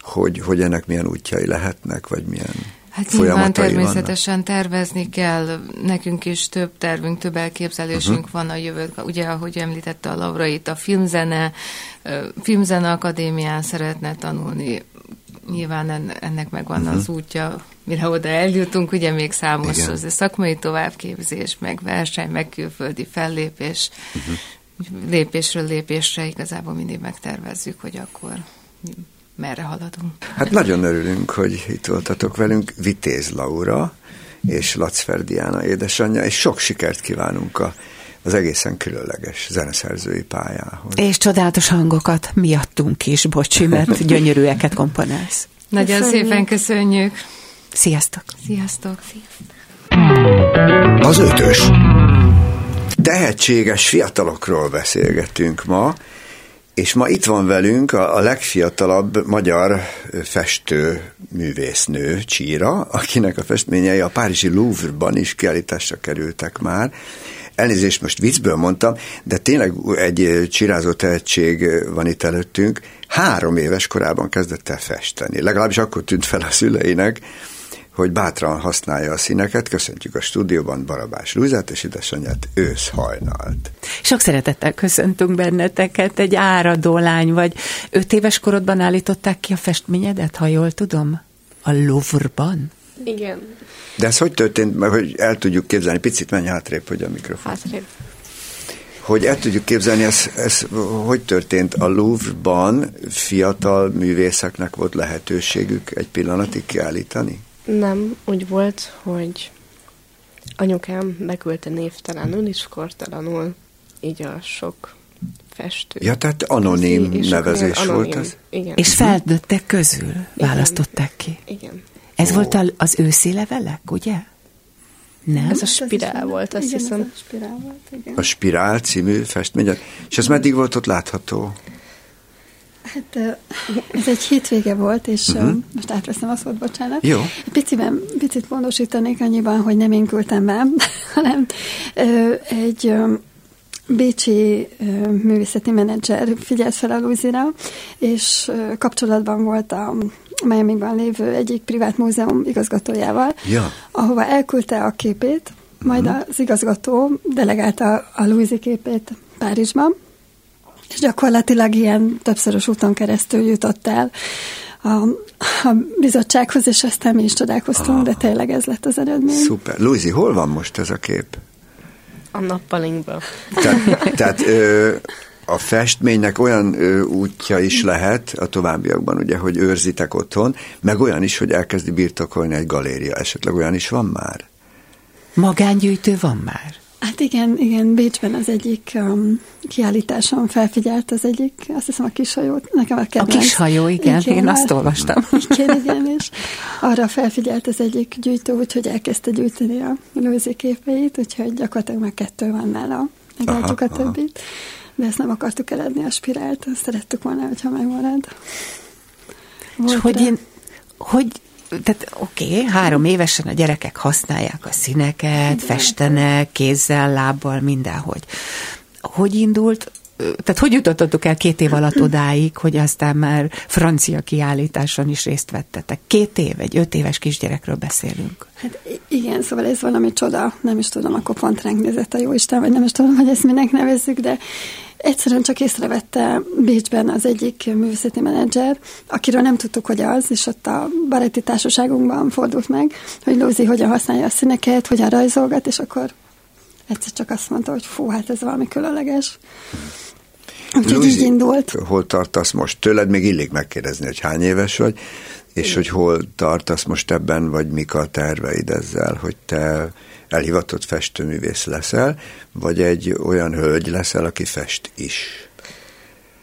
hogy, hogy ennek milyen útjai lehetnek, vagy milyen Hát nyilván természetesen vannak. tervezni kell, nekünk is több tervünk, több elképzelésünk uh-huh. van a jövőt. Ugye, ahogy említette a Laura itt, a filmzene, filmzene akadémián szeretne tanulni, nyilván ennek megvan uh-huh. az útja, mire oda eljutunk, ugye még számos Igen. az szakmai továbbképzés, meg verseny, meg külföldi fellépés, uh-huh. lépésről lépésre igazából mindig megtervezzük, hogy akkor merre haladunk. Hát nagyon örülünk, hogy itt voltatok velünk, Vitéz Laura és Lacfer Diana édesanyja, és sok sikert kívánunk a az egészen különleges zeneszerzői pályához. És csodálatos hangokat miattunk is, bocsi, mert [LAUGHS] gyönyörűeket komponálsz. Nagyon köszönjük. szépen köszönjük. Sziasztok! Sziasztok! Az ötös. Tehetséges fiatalokról beszélgetünk ma, és ma itt van velünk a, legfiatalabb magyar festő művésznő, Csíra, akinek a festményei a Párizsi Louvre-ban is kiállításra kerültek már. Elnézést, most viccből mondtam, de tényleg egy csirázó tehetség van itt előttünk. Három éves korában kezdett el festeni. Legalábbis akkor tűnt fel a szüleinek, hogy bátran használja a színeket. Köszöntjük a stúdióban Barabás Lúzát és édesanyját ősz hajnalt. Sok szeretettel köszöntünk benneteket. Egy áradó lány vagy. Öt éves korodban állították ki a festményedet, ha jól tudom? A Louvre-ban? Igen. De ez hogy történt, mert hogy el tudjuk képzelni, picit menj hátrébb, hogy a mikrofon. Hátrébb. Hogy el tudjuk képzelni, ez, ez hogy történt a Louvre-ban fiatal művészeknek volt lehetőségük egy pillanatig kiállítani? Nem, úgy volt, hogy anyukám beküldte névtelenül és kortalanul így a sok festő. Ja, tehát anonim Közi, nevezés anonim, volt ez? Igen. És felnőttek közül igen. választották ki? Igen. Ez oh. volt az őszi levelek, ugye? Nem? Ez a spirál volt, azt igen, hiszem. Ez a spirál volt, igen. A spirál című festmény. És ez meddig volt ott látható? Hát ez egy hétvége volt, és uh-huh. most átveszem a szót, bocsánat. Jó. Piciben, picit módosítanék annyiban, hogy nem én küldtem be, [LAUGHS] hanem egy bécsi művészeti menedzser figyelt fel a Luzira, és kapcsolatban volt a Miami-ban lévő egyik privát múzeum igazgatójával, ja. ahova elküldte a képét, majd uh-huh. az igazgató delegálta a Louisi képét Párizsban, és gyakorlatilag ilyen többszörös úton keresztül jutott el a, a bizottsághoz, és aztán mi is csodálkoztunk, ah, de tényleg ez lett az eredmény. Szuper. Luizi, hol van most ez a kép? A nappalinkban. Tehát, [LAUGHS] tehát ö, a festménynek olyan ö, útja is lehet a továbbiakban, ugye, hogy őrzitek otthon, meg olyan is, hogy elkezdi birtokolni egy galéria. Esetleg olyan is van már? Magángyűjtő van már? Hát igen, igen, Bécsben az egyik um, kiállításon felfigyelt az egyik, azt hiszem a kishajót, nekem a kedvenc. A kishajó, igen, igen én azt olvastam. [LAUGHS] Igen, igen, és arra felfigyelt az egyik gyűjtő, úgyhogy elkezdte gyűjteni a Lőzi képeit, úgyhogy gyakorlatilag már kettő van nála, megálltuk a többit, de ezt nem akartuk eladni a spirált, azt szerettük volna, hogyha megmarad. Volt és hogy én, hogy tehát oké, okay, három évesen a gyerekek használják a színeket, festenek, kézzel, lábbal, mindenhogy. Hogy indult tehát hogy jutottatok el két év alatt odáig, hogy aztán már francia kiállításon is részt vettetek? Két év, egy öt éves kisgyerekről beszélünk. Hát igen, szóval ez valami csoda. Nem is tudom, akkor pont ránk nézett a jóisten, vagy nem is tudom, hogy ezt minek nevezzük, de egyszerűen csak észrevette Bécsben az egyik művészeti menedzser, akiről nem tudtuk, hogy az, és ott a baráti társaságunkban fordult meg, hogy Lózi hogyan használja a színeket, hogyan rajzolgat, és akkor egyszer csak azt mondta, hogy fú, hát ez valami különleges. Úgyhogy Luzi, így indult. Hol tartasz most? Tőled még illik megkérdezni, hogy hány éves vagy, és hogy hol tartasz most ebben, vagy mik a terveid ezzel, hogy te elhivatott festőművész leszel, vagy egy olyan hölgy leszel, aki fest is.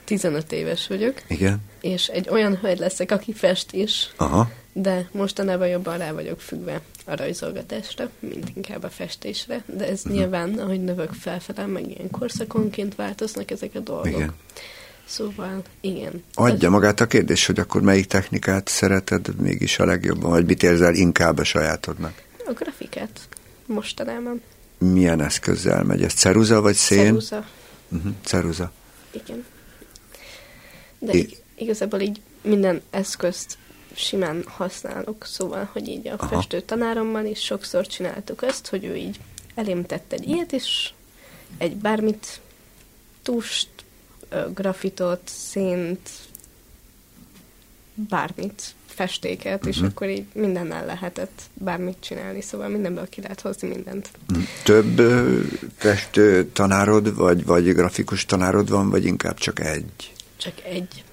15 éves vagyok, Igen? és egy olyan hölgy leszek, aki fest is, Aha. de mostanában jobban rá vagyok függve a rajzolgatásra, mint inkább a festésre, de ez uh-huh. nyilván, ahogy növök felfele, meg ilyen korszakonként változnak ezek a dolgok. Igen. Szóval, igen. Adja magát a kérdés, hogy akkor melyik technikát szereted mégis a legjobban, vagy mit érzel inkább a sajátodnak? A grafikát mostanában. Milyen eszközzel megy ez? Ceruza vagy szén? Ceruza. Uh-huh. Ceruza. Igen. De I- ig- igazából így minden eszközt simán használok, szóval, hogy így a Aha. festő tanárommal is sokszor csináltuk azt, hogy ő így elém tett egy ilyet, és egy bármit, tust, grafitot, szént, bármit, festéket, és Mhm. akkor így mindennel lehetett bármit csinálni, szóval mindenből ki lehet hozni mindent. Több ö, festő tanárod, vagy, vagy grafikus tanárod van, vagy inkább csak egy? Csak egy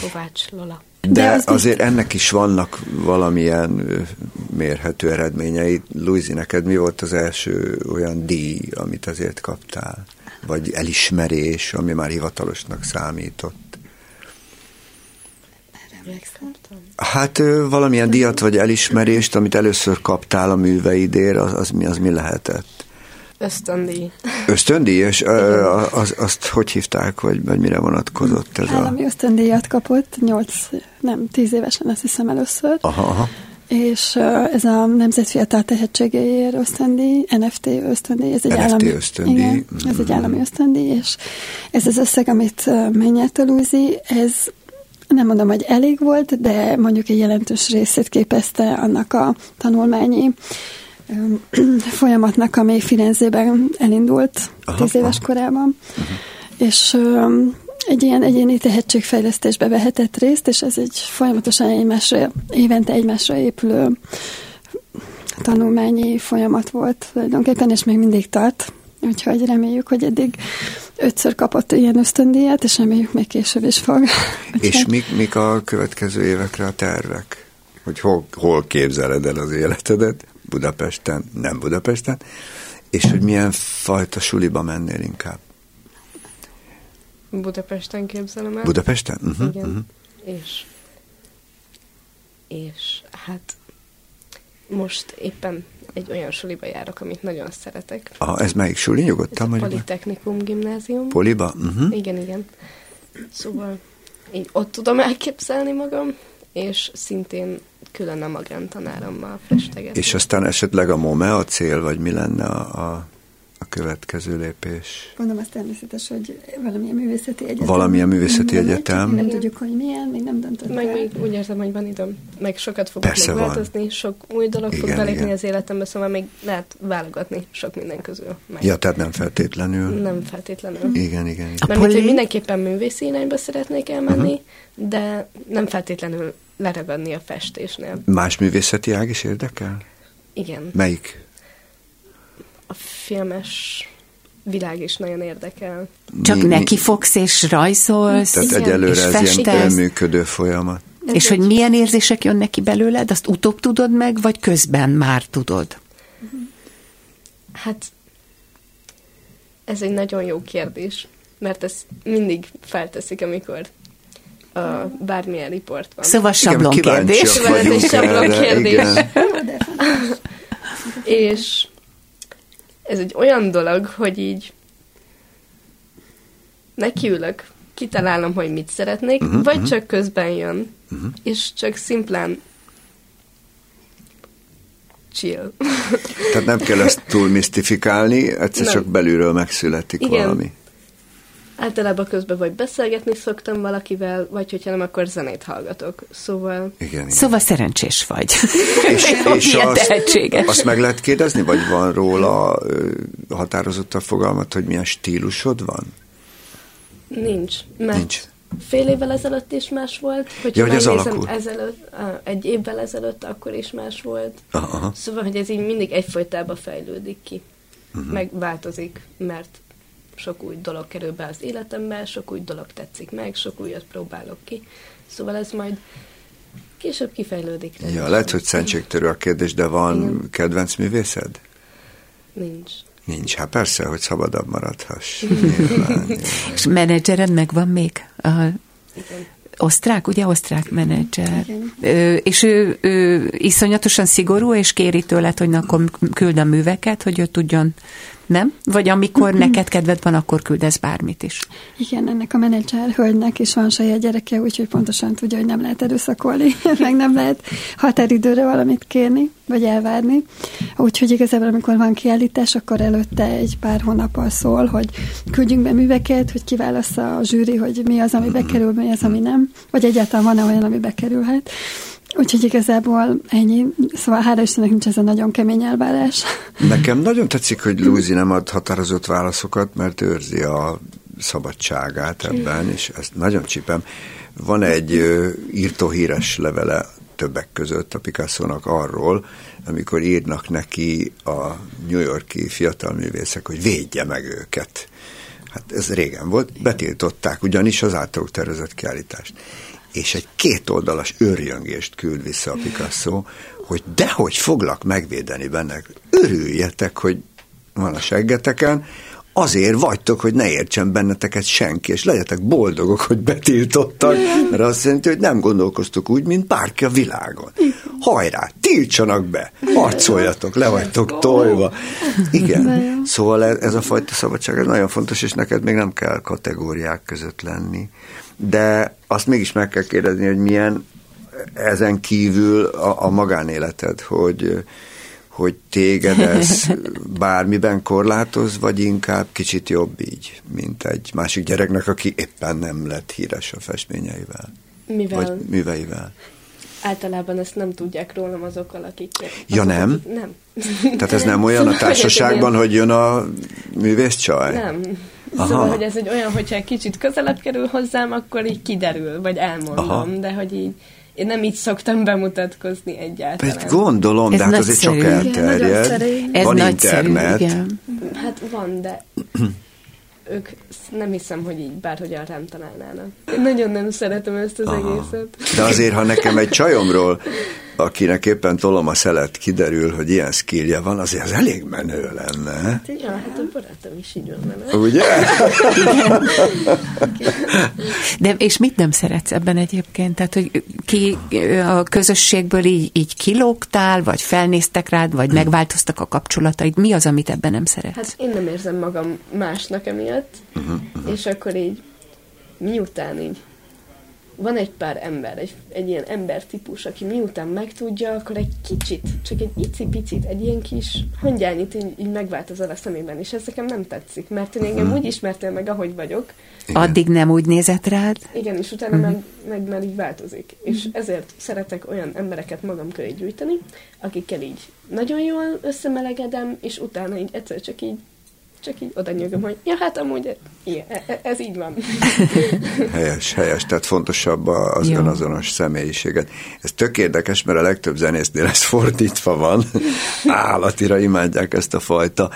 Kovács Lola. De, De az azért ennek is vannak valamilyen mérhető eredményei. Luizi, neked mi volt az első olyan díj, amit azért kaptál? Vagy elismerés, ami már hivatalosnak számított? Hát valamilyen díjat vagy elismerést, amit először kaptál a műveidért, az, az, mi, az mi lehetett? Ösztöndíj. Ösztöndíj, és ö, az, azt hogy hívták, vagy, vagy mire vonatkozott ez a... Állami ösztöndíjat kapott, 8, nem, 10 évesen azt hiszem először. Aha, aha. És ez a Nemzet Fiatal Tehetségeiért ösztöndíj, NFT ösztöndíj, ez egy NFT állami, ösztöndíj. Igen, ez egy Mhm. állami ösztöndíj, és ez az összeg, amit Lúzi, ez nem mondom, hogy elég volt, de mondjuk egy jelentős részét képezte annak a tanulmányi [CLEARS THROAT] folyamatnak, ami Firenzében elindult Aha, tíz éves aha. korában. És um, egy ilyen egyéni tehetségfejlesztésbe vehetett részt, és ez egy folyamatosan egymásra, évente egymásra épülő tanulmányi folyamat volt tulajdonképpen, és még mindig tart. Úgyhogy reméljük, hogy eddig ötször kapott ilyen ösztöndíjat, és reméljük még később is fog. [LAUGHS] És mik, mik a következő évekre a tervek? Hogy hol, hol képzeled el az életedet? Budapesten, nem Budapesten? És hogy milyen fajta suliba mennél inkább? Budapesten képzelem el. Budapesten? Uh-huh, Igen. uh-huh. És, és hát most éppen egy olyan suliba járok, amit nagyon szeretek. Aha, ez melyik suli? Ez Nyugodtan a meg. Politechnikum gimnázium. Poliba? Uh-huh. Igen, igen. Szóval így ott tudom elképzelni magam, és szintén külön a magántanárommal festegetni. És aztán esetleg a MOME a cél, vagy mi lenne a, a, a következő lépés? Mondom, az természetes, hogy valamilyen művészeti egyetem. Valamilyen művészeti Mindegy, egyetem. Nem tudjuk, hogy milyen, még nem döntött Meg el. még úgy érzem, hogy van időm. Meg sokat fog Persze még van. változni, sok új dolog fog Igen, belépni igen. az életembe, szóval még lehet válogatni sok minden közül. Meg Ja, tehát nem feltétlenül. Nem feltétlenül. Igen, igen. igen. Mert hogy mindenképpen művészi irányba szeretnék elmenni, uh-huh. de nem feltétlenül leragadni a festésnél. Más művészeti ág is érdekel? Igen, Melyik? A filmes világ is nagyon érdekel. Csak Mi- neki fogsz és rajzolsz, Tehát Igen, egyelőre és ez ilyen festesz. önműködő folyamat. Ez És egy- hogy milyen érzések jönnek ki belőled, azt utóbb tudod meg, vagy közben már tudod? Hát ez egy nagyon jó kérdés, mert ezt mindig felteszik, amikor a bármilyen riport van. Szóval sablon Igen, kérdés. Szóval ez egy sablon erre, kérdés. [LAUGHS] igen. És ez egy olyan dolog, hogy így nekiülök, kitalálom, hogy mit szeretnék, uh-huh, vagy csak közben jön, uh-huh. és csak szimplán chill. Tehát nem kell ezt túl misztifikálni, egyszer Nem. csak belülről megszületik Igen. valami. Általában közben vagy beszélgetni szoktam valakivel, vagy hogyha nem, akkor zenét hallgatok. Szóval... Igen, igen. Szóval szerencsés vagy. [LAUGHS] És, és azt, azt meg lehet kérdezni, vagy van róla határozottabb fogalmat, hogy milyen stílusod van? Nincs, mert Nincs. fél évvel ezelőtt is más volt, hogyha Ja, hogy ez alakul. ezelőtt, egy évvel ezelőtt, akkor is más volt. Aha. Szóval, hogy ez így mindig egyfolytában fejlődik ki, uh-huh. meg változik, mert sok új dolog kerül be az életembe, sok új dolog tetszik meg, sok újat próbálok ki. Szóval ez majd később kifejlődik. Ja, rendesen. lehet, hogy szentségtörő a kérdés, de van Igen. kedvenc művészed? Nincs. Nincs, hát persze, hogy szabadabb maradhass. [LAUGHS] Nyilván. És menedzsered megvan még? A Igen. osztrák, ugye osztrák menedzser. Igen. Ö, és ő, ő iszonyatosan szigorú, és kéri tőled, hogy na, akkor küld a műveket, hogy ő tudjon, nem? Vagy amikor neked kedved van, akkor küldesz bármit is. Igen, ennek a menedzser hölgynek is van saját gyereke, úgyhogy pontosan tudja, hogy nem lehet erőszakolni, [LAUGHS] meg nem lehet határidőre valamit kérni, vagy elvárni. Úgyhogy igazából, amikor van kiállítás, akkor előtte egy pár hónappal szól, hogy küldjünk be műveket, hogy kiválassza a zsűri, hogy mi az, ami bekerül, mi az, ami nem, vagy egyáltalán van-e olyan, ami bekerülhet. Úgyhogy igazából ennyi. Szóval hála Istennek nincs ez a nagyon kemény elvárás. Nekem nagyon tetszik, hogy Lúzi nem ad határozott válaszokat, mert őrzi a szabadságát ebben, és ezt nagyon csipem. Van egy ö, írtó híres levele többek között a Picasso-nak arról, amikor írnak neki a New Yorki fiatal művészek, hogy védje meg őket. Hát ez régen volt, betiltották ugyanis az általuk tervezett kiállítást. És egy kétoldalas őrjöngést küld vissza a Picasso, hogy dehogy foglak megvédeni benne. Örüljetek, hogy van a seggeteken, azért vagytok, hogy ne értsen benneteket senki, és legyetek boldogok, hogy betiltottak, mert azt jelenti, hogy nem gondolkoztok úgy, mint bárki a világon. Hajrá, tiltsanak be, harcoljatok, le vagytok tolva. Igen, szóval ez, ez a fajta szabadság, ez nagyon fontos, és neked még nem kell kategóriák között lenni. De azt mégis meg kell kérdezni, hogy milyen ezen kívül a, a magánéleted, hogy hogy téged ez [LAUGHS] bármiben korlátoz, vagy inkább kicsit jobb így, mint egy másik gyereknek, aki éppen nem lett híres a festményeivel, Mivel vagy műveivel. általában ezt nem tudják rólam azok, akik... Ja, azok, nem? Akik, nem. Tehát ez [LAUGHS] nem olyan a társaságban, hogy hogy jön a művész csaj? Nem. Aha. Szóval, hogy ez egy olyan, hogyha egy kicsit közelebb kerül hozzám, akkor így kiderül, vagy elmondom, Aha. de hogy így én nem így szoktam bemutatkozni egyáltalán. Ezt gondolom, Ez de hát azért csak. Igen, elterjed. szerény. Ez Van nagyszerű, internet. igen. Hát van, de [CLEARS THROAT] ők nem hiszem, hogy így bárhogyan rám találnának. Én nagyon nem szeretem ezt az Aha. egészet. De azért, ha nekem egy csajomról, akinek éppen tolom a szelet, kiderül, hogy ilyen skillje van, azért az elég menő lenne. Ja, hát a barátom is így van vele. Ugye? De és mit nem szeretsz ebben egyébként? Tehát, hogy ki a közösségből így, így kilógtál, vagy felnéztek rád, vagy megváltoztak a kapcsolataid? Mi az, amit ebben nem szeretsz? Hát én nem érzem magam másnak emiatt, és akkor így miután így van egy pár ember, egy, egy ilyen embertípus, aki miután megtudja, akkor egy kicsit, csak egy icipicit, egy ilyen kis hangyányit így, így megváltozol a szemében, és ez nekem nem tetszik, mert én engem úgy ismertél meg, ahogy vagyok, Addig nem úgy nézett rád? igen, és utána meg, meg már így változik. És ezért szeretek olyan embereket magam köré gyűjteni, akikkel így nagyon jól összemelegedem, és utána így egyszer csak így csak így oda nyögöm, hogy ja, hát amúgy ilyen, e- ez így van. [LAUGHS] Helyes, helyes, tehát fontosabb az Jó. önazonos személyiséget. Ez tök érdekes, mert a legtöbb zenésznél ez [LAUGHS] fordítva van. Állatira imádják ezt a fajta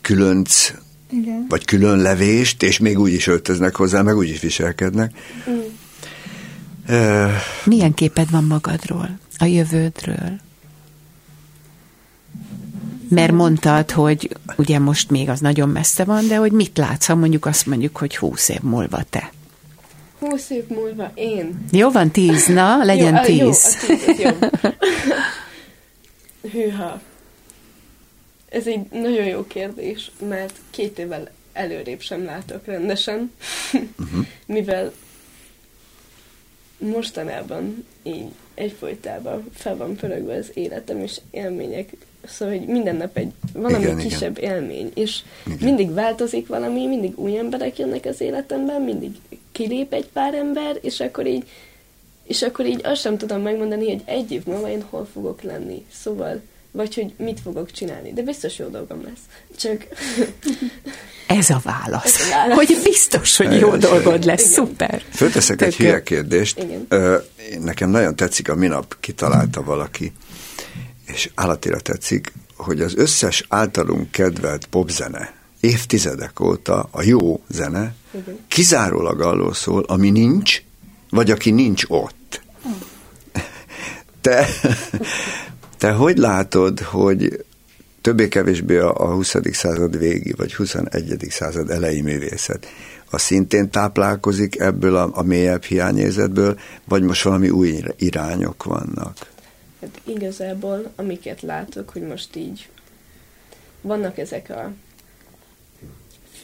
különc, Igen. vagy külön levést, és még úgy is öltöznek hozzá, meg úgy is viselkednek. Ö, Milyen képed van magadról, a jövődről? Mert mondtad, hogy ugye most még az nagyon messze van, de hogy mit látsz, ha mondjuk azt mondjuk, hogy húsz év múlva te? Húsz év múlva én. Jó van, tíz, na, legyen jó, a- Jó, tíz. a tíz, jó. [LAUGHS] Hűha. Ez egy nagyon jó kérdés, mert két évvel előrébb sem látok rendesen, [LAUGHS] mivel mostanában így egyfolytában fel van pörögve az életem és élmények. Szóval, hogy minden nap egy valami Igen, kisebb igen. élmény, és Igen. mindig változik valami, mindig új emberek jönnek az életemben, mindig kilép egy pár ember, és akkor így és akkor így azt sem tudom megmondani, hogy egy év múlva én hol fogok lenni. Szóval, vagy hogy mit fogok csinálni. De biztos jó dolgom lesz. Csak [LAUGHS] Ez a válasz. Ez a válasz. Hogy biztos, hogy jó Igen. dolgod lesz. Igen. Szuper. Fölteszek egy Tök jó. hülye kérdést. Igen. Nekem nagyon tetszik, a minap kitalálta valaki, és állatira tetszik, hogy az összes általunk kedvelt popzene évtizedek óta a jó zene kizárólag arról szól, ami nincs, vagy aki nincs ott. Te, te hogy látod, hogy többé-kevésbé a 20. század végi, vagy 21. század elejé művészet, a szintén táplálkozik ebből a, a mélyebb hiányérzetből, vagy most valami új irányok vannak? Hát igazából, amiket látok, hogy most így vannak ezek a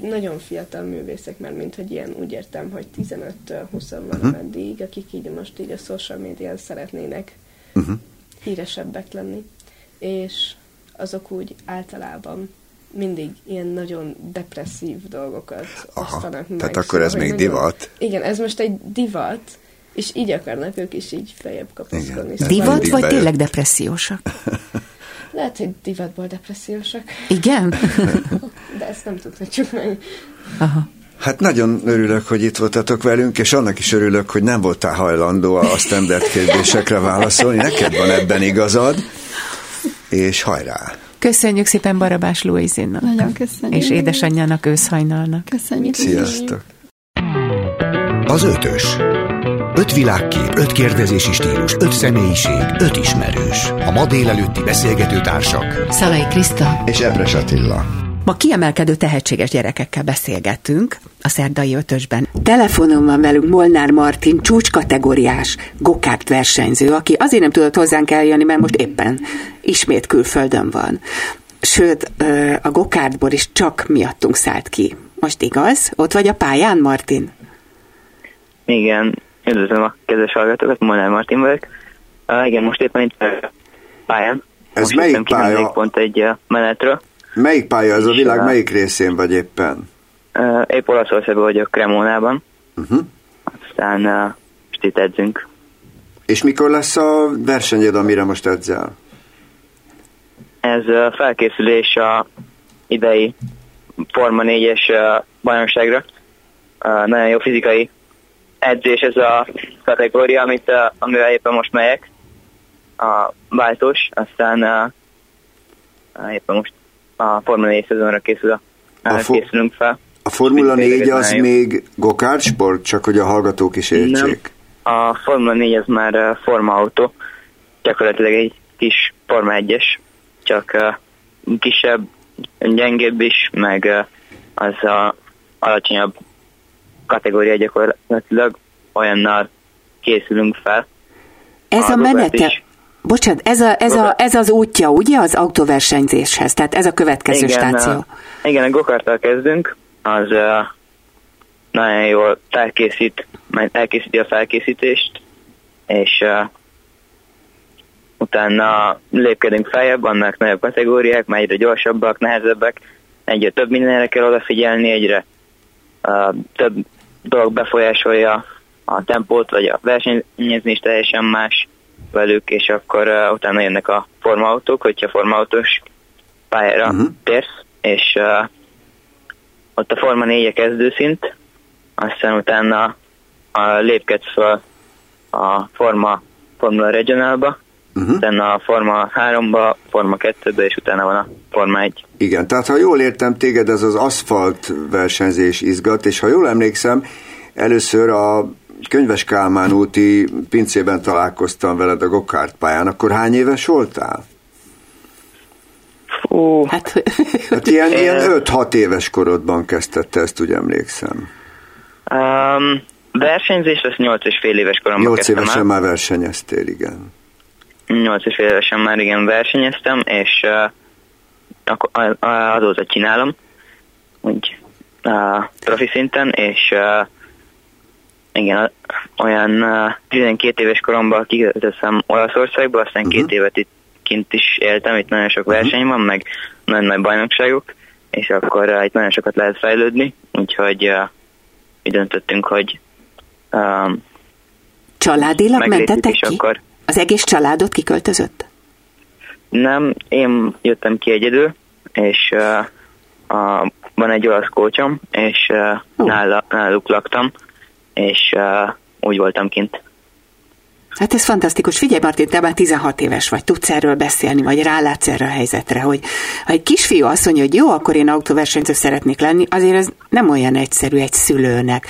nagyon fiatal művészek, mert mint hogy ilyen úgy értem, hogy 15-től 20 van Mhm. uh-huh. meddig, akik így most így a social médián szeretnének Uh-huh. híresebbek lenni, és azok úgy általában mindig ilyen nagyon depresszív dolgokat Aha, osztanak meg. tehát akkor ez hogy még nagyon- divat? Igen, ez most egy divat, és így akarnak ők is így feljebb kapaszkodni. Igen. Divat, vagy bejött. tényleg depressziósak? [LAUGHS] Lehet, hogy divatból depressziósak, Igen? [LAUGHS] de ezt nem tudhatjuk meg. Aha. Hát nagyon örülök, hogy itt voltatok velünk, és annak is örülök, hogy nem voltál hajlandó a standard kérdésekre válaszolni. Neked van ebben igazad, és hajrá! Köszönjük szépen Barabás Louisinnak. Nagyon köszönjük. És édesanyjának őszhajnalnak. Köszönjük. Sziasztok! Az ötös. Öt világkép, öt kérdezési stílus, öt személyiség, öt ismerős. A ma délelőtti beszélgető társak. Szalai Kriszta. És Ebres Attila. Ma kiemelkedő tehetséges gyerekekkel beszélgetünk a szerdai ötösben. Telefonon van velünk Molnár Martin, csúcskategóriás gokárt versenyző, aki azért nem tudott hozzánk eljönni, mert most éppen ismét külföldön van. Sőt, a gokártból is csak miattunk szállt ki. Most igaz? Ott vagy a pályán, Martin? Igen, üdvözlöm a kedves hallgatókat, Molnár Martin vagyok. Uh, igen, most éppen itt pályán. Ez most melyik pálya? pont egy uh, menetről. Melyik pálya ez a világ, melyik részén vagy éppen? Uh, épp Olaszországban vagyok Cremónában, Uh-huh. aztán uh, most itt edzünk. És mikor lesz a versenyed, amire most edzel? Ez uh, felkészülés a idei Forma 4-es uh, bajnokságra. Uh, nagyon jó fizikai edzés ez a kategória, amit, amivel éppen most megyek. A váltós, aztán uh, éppen most a Forma 4 szezonra készül a, A fo- készülünk fel. A Formula Tényleg 4 ez az jó. még gokárd sport, csak hogy a hallgatók is értsék. A Forma 4 az már uh, Forma autó, gyakorlatilag egy kis Forma 1-es, csak uh, kisebb, gyengébb is, meg uh, az a alacsonyabb kategória gyakorlatilag olyannal készülünk fel. Ez a, A menete... Bocsánat, ez, a, ez, a, ez az útja, ugye, az autóversenyzéshez? Tehát ez a következő stáció. uh, igen, a gokarttal kezdünk, az uh, nagyon jól felkészít, majd elkészíti a felkészítést, és uh, utána lépkedünk feljebb, vannak nagyobb kategóriák, már egyre gyorsabbak, nehezebbek, egyre több mindenre kell odafigyelni, egyre uh, több dolog befolyásolja a tempót, vagy a versenyezni is teljesen más velük, és akkor uh, utána jönnek a formautók, hogyha formautós pályára uh-huh. térsz, és uh, ott a Forma 4 kezdőszint, aztán utána uh, lépkedsz fel a Forma, Formula Regionalba, Uh-huh. utána a Forma 3-ba, Forma 2-be, és utána van a Forma 1. Igen, tehát ha jól értem téged, ez az aszfalt versenyzés izgat, és ha jól emlékszem, először a Könyves Kálmán úti pincében találkoztam veled a gokárt pályán, akkor hány éves voltál? Fú, Hát, Hát ilyen, [LAUGHS] ilyen 5-6 éves korodban kezdtette ezt, úgy emlékszem. um, versenyzés, azt 8 és fél éves koromban 8 kezdtem évesen el. már versenyeztél, igen. 8 és fél évesen már igen versenyeztem, és uh, akkor a- a- azóta csinálom, úgy uh, profi szinten, és uh, igen, olyan uh, 12 éves koromban kiköltöztem Olaszországba, aztán uh-huh. két évet itt kint is éltem, itt nagyon sok verseny van, meg nagyon nagy bajnokságok, és akkor uh, itt nagyon sokat lehet fejlődni, úgyhogy uh, így döntöttünk, hogy um, Családilag mentetek ki? Akkor... Az egész családot kiköltözött? Nem, én jöttem ki egyedül, és uh, a, van egy olasz kócsom, és uh, oh. nála, náluk laktam, és uh, úgy voltam kint. Hát ez fantasztikus. Figyelj, Martin, te már 16 éves vagy, tudsz erről beszélni, vagy rálátsz erre a helyzetre, hogy ha egy kisfiú azt mondja, hogy jó, akkor én autóversenyző szeretnék lenni, azért ez nem olyan egyszerű egy szülőnek.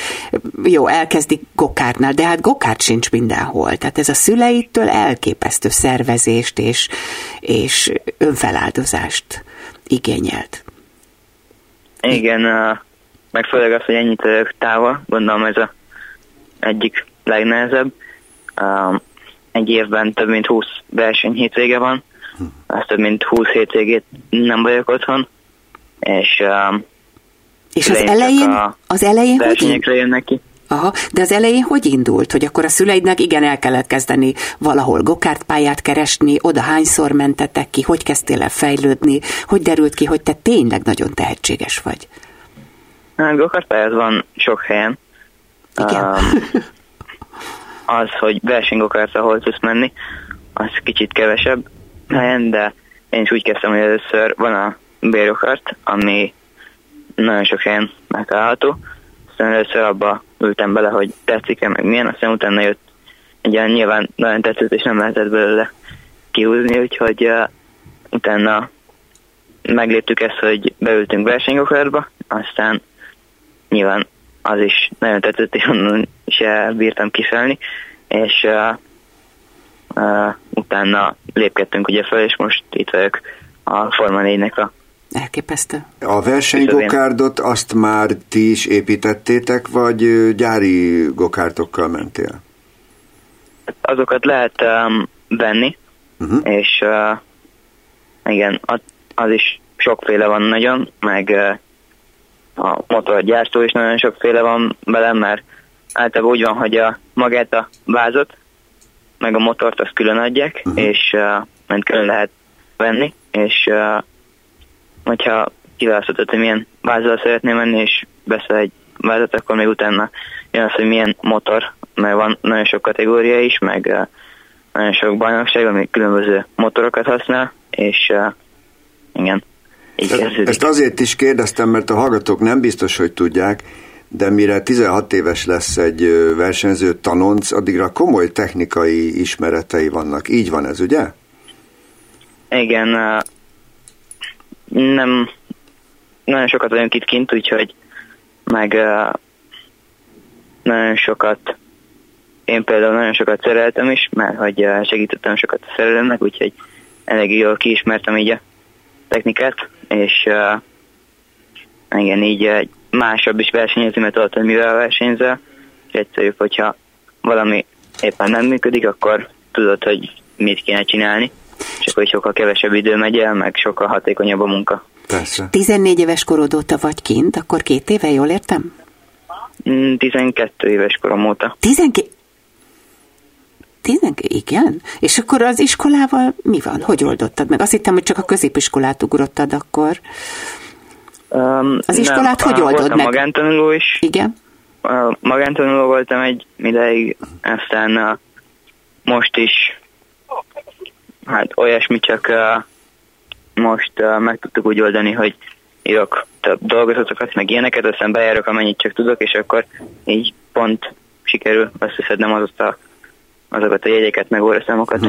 Jó, elkezdik gokártnál, de hát gokárt sincs mindenhol. Tehát ez a szüleitől elképesztő szervezést és, és önfeláldozást igényelt. Igen, meg főleg az, hogy ennyit távol, gondolom ez a egyik legnehezebb egy évben több mint 20 verseny hétvége van, az több mint 20 hétvégét nem vagyok otthon, és um, és az elején, az elején hogy jönnek ki. Aha, de az elején hogy indult, hogy akkor a szüleidnek igen el kellett kezdeni valahol gokártpályát keresni, oda hányszor mentetek ki, hogy kezdtél el fejlődni, hogy derült ki, hogy te tényleg nagyon tehetséges vagy? Hát gokártpályát van sok helyen. Igen. Um, [LAUGHS] az, hogy versenygokárc, ahol tudsz menni, az kicsit kevesebb helyen, de én is úgy kezdtem, hogy először van a bérokart, ami nagyon sok helyen megtalálható. Aztán először abba ültem bele, hogy tetszik-e, meg milyen, aztán utána jött egy ilyen nyilván nagyon tetszett, és nem lehetett belőle kihúzni, úgyhogy uh, utána megléptük ezt, hogy beültünk versenygokárba, aztán nyilván az is nagyon tetszett, és onnan se bírtam kiszállni, és uh, uh, utána lépkedtünk ugye fel, és most itt vagyok a Forma 4-nek a Elképesztő. A versenygokárdot azt már ti is építettétek, vagy gyári gokártokkal mentél? Azokat lehet um, venni, uh-huh. és uh, igen, az is sokféle van nagyon, meg uh, a motorgyártó is nagyon sokféle van velem, mert általában úgy van, hogy a magát a vázot, meg a motort azt külön adják, uh-huh. és uh, ment külön lehet venni, és uh, hogyha kiválasztod, hogy milyen vázzal szeretném menni, és beszél egy vázat, akkor még utána jön az, hogy milyen motor, mert van nagyon sok kategória is, meg uh, nagyon sok bajnokság, ami különböző motorokat használ, és uh, igen, így Ezt azért is kérdeztem, mert a hallgatók nem biztos, hogy tudják, de mire 16 éves lesz egy versenyző tanonc, addigra komoly technikai ismeretei vannak. Így van ez, ugye? Igen, nem nagyon sokat vagyunk itt kint, úgyhogy meg nagyon sokat én például nagyon sokat szereltem is, mert hogy segítettem sokat a szerelemnek, úgyhogy elég jól kiismertem így a technikát, és uh, igen, így uh, másabb is versenyezni, mert tudod, hogy mivel versenyzel, és egyszerűbb, hogyha valami éppen nem működik, akkor tudod, hogy mit kéne csinálni, és akkor sokkal kevesebb idő megy el, meg sokkal hatékonyabb a munka. Persze. 14 éves korod óta vagy kint, akkor két éve, jól értem? 12 mm, éves korom óta. 12? Tényleg? Igen? És akkor az iskolával mi van? Hogy oldottad meg? Azt hittem, hogy csak a középiskolát ugrottad akkor. Um, az iskolát nem, hogy oldod meg? magántanuló is. Igen? Uh, magántanuló voltam egy ideig, aztán uh, most is hát olyasmi, csak uh, most uh, meg tudtuk úgy oldani, hogy írok több dolgozatokat, meg ilyeneket, aztán bejárok amennyit csak tudok, és akkor így pont sikerül összeszednem az a azokat a jegyeket, meg óraszámokat.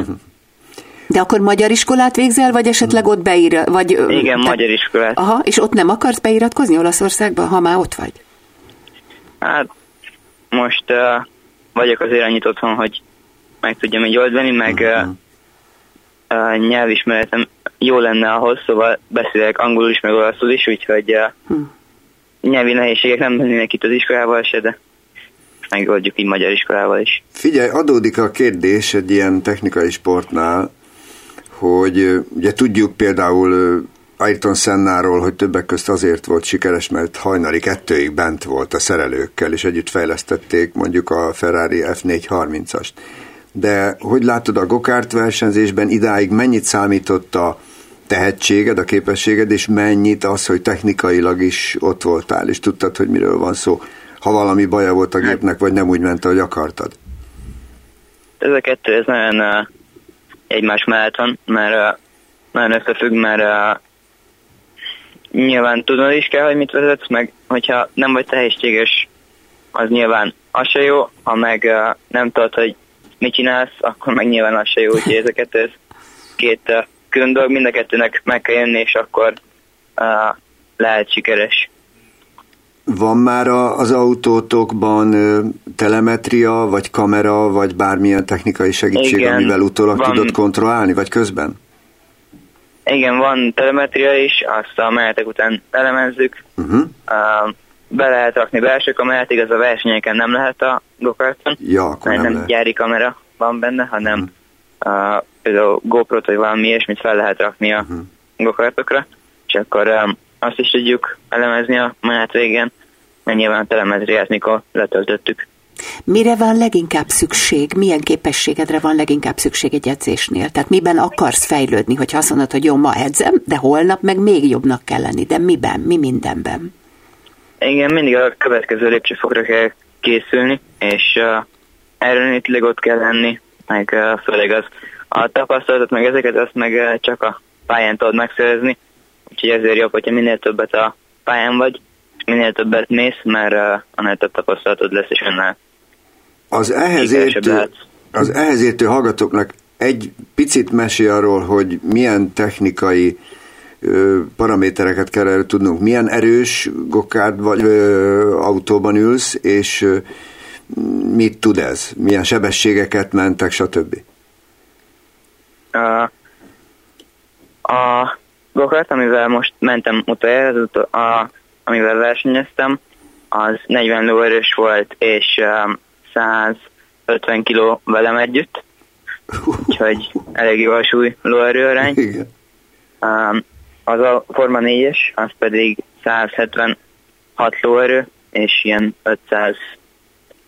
De akkor magyar iskolát végzel, vagy esetleg ott beír, vagy... Igen, te... magyar iskolát. Aha, és ott nem akarsz beiratkozni Olaszországba, ha már ott vagy? Hát, most uh, vagyok azért annyit otthon, hogy meg tudjam így oldani, meg uh, uh, nyelvismeretem jó lenne ahhoz, szóval beszélek angolul is, meg olaszul is, úgyhogy uh, uh. nyelvi nehézségek nem lennének itt az iskolával se, de megoldjuk így magyar iskolával is. Figyelj, adódik a kérdés egy ilyen technikai sportnál, hogy ugye tudjuk például Ayrton Sennáról, hogy többek közt azért volt sikeres, mert hajnali kettőig bent volt a szerelőkkel, és együtt fejlesztették mondjuk a Ferrari F430-ast. De hogy látod a gokárt versenyzésben idáig mennyit számított a tehetséged, a képességed, és mennyit az, hogy technikailag is ott voltál, és tudtad, hogy miről van szó, ha valami baja volt a gépnek, vagy nem úgy ment, ahogy akartad? Ez a kettő, ez nagyon uh, egymás mellett van, mert uh, nagyon összefügg, mert uh, nyilván tudod is kell, hogy mit vezetsz, meg hogyha nem vagy tehetséges, az nyilván az se jó, ha meg uh, nem tudod, hogy mit csinálsz, akkor meg nyilván az se jó, úgyhogy ez a kettő, ez két uh, külön dolog, mind a kettőnek meg kell jönni, és akkor uh, lehet sikeres. Van már az autótokban telemetria, vagy kamera, vagy bármilyen technikai segítség, Igen, amivel utólag van, tudod kontrollálni, vagy közben? Igen, van telemetria is, azt a menetek után elemezzük. Uh-huh. Uh, be lehet rakni belső kamerát, igaz a versenyeken nem lehet a gokarton, ja, akkor mert nem, nem gyári kamera van benne, hanem uh-huh. uh, például GoPro-t vagy valami ilyesmit fel lehet rakni a uh-huh. gokartokra, és akkor um, azt is tudjuk elemezni a menet végén, mert nyilván a telemetriát mikor letöltöttük. Mire van leginkább szükség? Milyen képességedre van leginkább szükség egy edzésnél? Tehát miben akarsz fejlődni, hogy azt mondod, hogy jó, ma edzem, de holnap meg még jobbnak kell lenni. De miben? Mi mindenben? Igen, mindig a következő lépcsőfokra kell készülni, és uh, erőnitileg ott kell lenni, meg uh, főleg az a tapasztalatot, meg ezeket azt meg uh, csak a pályán tudod megszerezni, úgyhogy ezért jobb, hogyha minél többet a pályán vagy, minél többet mész, mert uh, annál több tapasztalatod lesz, és annál az ehhez, értő, az ehhez értő hallgatóknak egy picit mesél arról, hogy milyen technikai ö, paramétereket kell erről tudnunk, milyen erős gokárd vagy ö, autóban ülsz, és ö, mit tud ez, milyen sebességeket mentek, stb. A, a gokart, amivel most mentem utoljára, az a, amivel versenyeztem, az 40 lóerős volt, és um, 150 kg velem együtt, úgyhogy elég jó a súly lóerőarány. Um, az a Forma 4-es, az pedig 176 lóerő, és ilyen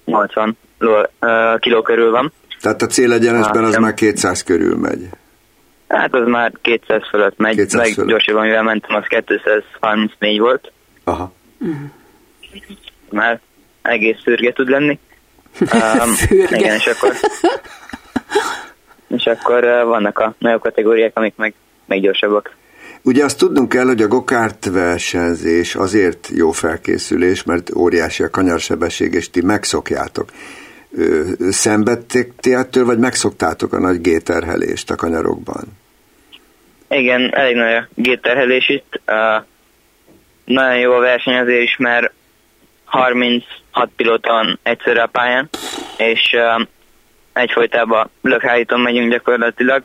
580 ló, uh, kiló körül van. Tehát a célegyenesben az már 200 körül megy. Hát az már 200 fölött megy, 200 meg fölött. gyorsabban, mivel mentem, az 234 volt. Aha. Már egész szürge tud lenni. [LAUGHS] Um, igen, és akkor, és akkor uh, vannak a nagyobb kategóriák, amik meg, meg gyorsabbak. Ugye azt tudnunk kell, hogy a gokárt versenyzés azért jó felkészülés, mert óriási a kanyarsebesség, és ti megszokjátok. Szenvedték ti ettől, vagy megszoktátok a nagy géterhelést a kanyarokban? Igen, elég nagy a géterhelés itt. Uh, nagyon jó a verseny azért is, mert 36 pilóta van egyszerre a pályán, és uh, egyfolytában lökhájíton megyünk gyakorlatilag,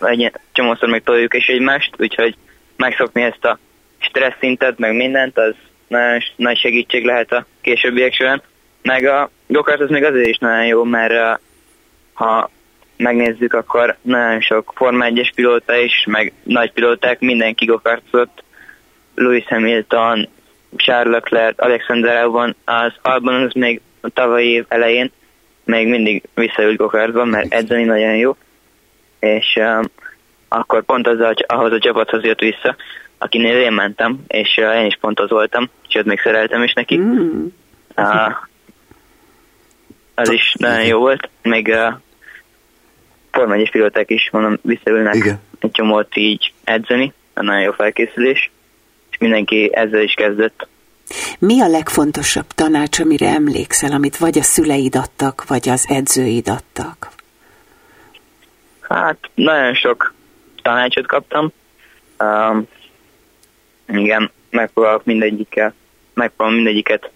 egy csomószor meg toljuk is egymást, úgyhogy megszokni ezt a stressz szintet, meg mindent, az nagyon nagy segítség lehet a későbbiek során. Meg a gokart az még azért is nagyon jó, mert uh, ha megnézzük, akkor nagyon sok Forma 1-es pilóta is, meg nagy pilóták, mindenki gokartozott. Louis Hamilton, Charles Leclerc, Alexander Albon, az Albon az még a tavalyi év elején még mindig visszaült gokartban, mert edzeni nagyon jó, és um, akkor pont az, ahhoz a csapathoz jött vissza, akinél én mentem, és uh, én is pont az voltam, sőt még szereltem is neki. Mm. Uh, az is nagyon jó volt, még uh, Forma pilóták is, mondom, visszaülnek Igen. egy csomót így edzeni, nagyon jó felkészülés, és mindenki ezzel is kezdett. Mi a legfontosabb tanács, amire emlékszel, amit vagy a szüleid adtak, vagy az edzőid adtak? Hát, nagyon sok tanácsot kaptam. Um, igen, megpróbálok mindegyikkel, megpróbálom mindegyiket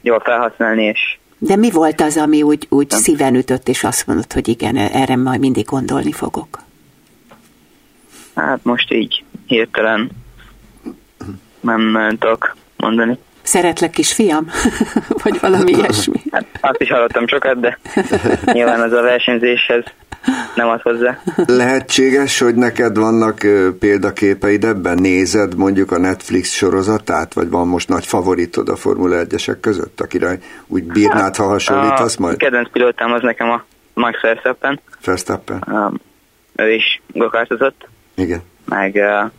jól felhasználni, és de mi volt az, ami úgy, úgy szíven ütött, és azt mondott, hogy igen, erre majd mindig gondolni fogok? Hát most így hirtelen nem nagyon tudok mondani. Szeretlek, kisfiam? [LAUGHS] Vagy valami [LAUGHS] ilyesmi? Hát azt is hallottam sokat, de nyilván az a versenyzéshez nem ad hozzá. Lehetséges, hogy neked vannak példaképeid ebben? Nézed mondjuk a Netflix sorozatát, vagy van most nagy favoritod a Formula 1-esek között, akire úgy bírnád, ha hasonlítasz majd? A kedvenc pilótám az nekem a Max Verstappen. Verstappen. Um, ő is gokartozott. Igen. Meg uh,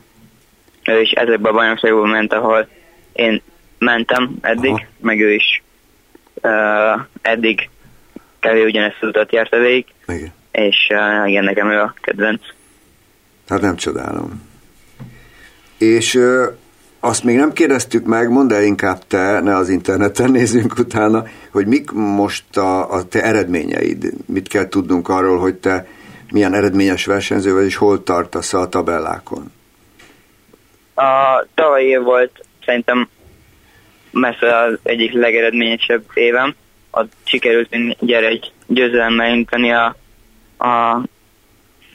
ő is ezekben a bajnokságokban ment, ahol én mentem eddig, Aha. meg ő is uh, eddig kevés ugyanezt az utat járta végig. Igen. És uh, igen, nekem ő a kedvenc. Hát nem csodálom. És uh, azt még nem kérdeztük meg, mondd el inkább te, ne az interneten [LAUGHS] nézzünk utána, hogy mik most a, a te eredményeid, mit kell tudnunk arról, hogy te milyen eredményes versenyző vagy, és hol tartasz a tabellákon? A tavalyi év volt szerintem messze az egyik legeredményesebb évem. A sikerült gyere egy győzelemmel inteni a, a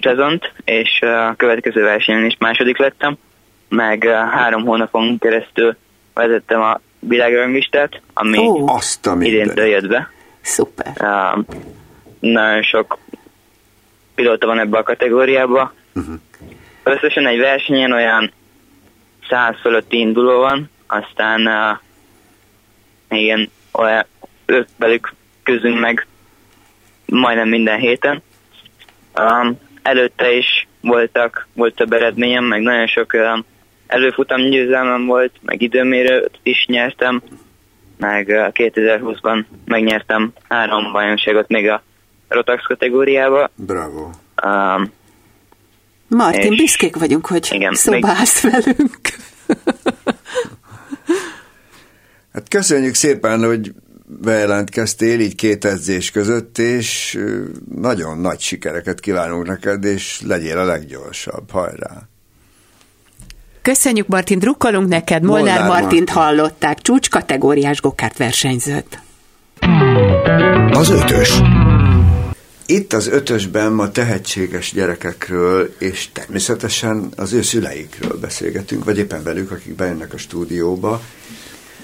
szezont, és a következő versenyen is második lettem, meg három hónapon keresztül vezettem a világranglistát, ami Ó, Azt a idéntől jött be. Szuper. Uh, nagyon sok pilóta van ebbe a kategóriába. Uh-huh. Összesen egy versenyen olyan 100 fölötti induló van, aztán uh, igen, olyan ők velük közünk meg majdnem minden héten. Um, előtte is voltak, volt több eredményem, meg nagyon sok um, előfutam győzelmem volt, meg időmérőt is nyertem, meg uh, 2020-ban megnyertem három bajnokságot még a Rotax kategóriába. Bravo. Um, Martin, és- büszkék vagyunk, hogy Igen, szobálsz velünk. [LAUGHS] Hát köszönjük szépen, hogy bejelentkeztél így két edzés között, és nagyon nagy sikereket kívánunk neked, és legyél a leggyorsabb. Hajrá! Köszönjük, Martin, drukkolunk neked. Molnár, Molnár Martint Martin. hallották, csúcs kategóriás gokárt versenyzőt. Az ötös. Itt az ötösben ma tehetséges gyerekekről, és természetesen az ő szüleikről beszélgetünk, vagy éppen velük, akik bejönnek a stúdióba.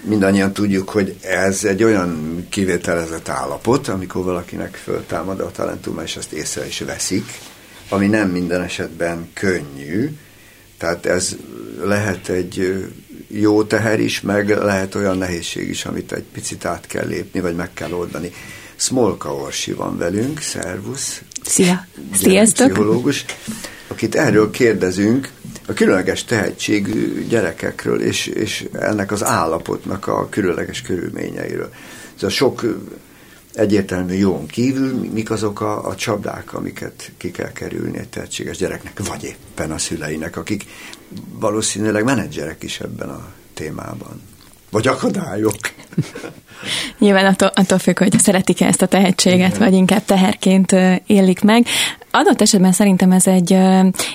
Mindannyian tudjuk, hogy ez egy olyan kivételezett állapot, amikor valakinek föltámad a talentuma, és ezt észre is veszik, ami nem minden esetben könnyű. Tehát ez lehet egy jó teher is, meg lehet olyan nehézség is, amit egy picit át kell lépni, vagy meg kell oldani. Smolka Orsi van velünk, szervusz, Szia! pszichológus, akit erről kérdezünk, a különleges tehetségű gyerekekről, és, és ennek az állapotnak a különleges körülményeiről. Ez a sok egyértelmű jón kívül, mik azok a, a csapdák, amiket ki kell kerülni egy tehetséges gyereknek, vagy éppen a szüleinek, akik valószínűleg menedzserek is ebben a témában. Vagy akadályok. [LAUGHS] Nyilván attól, attól függ, hogy szeretik-e ezt a tehetséget, vagy inkább teherként élik meg. Adott esetben szerintem ez egy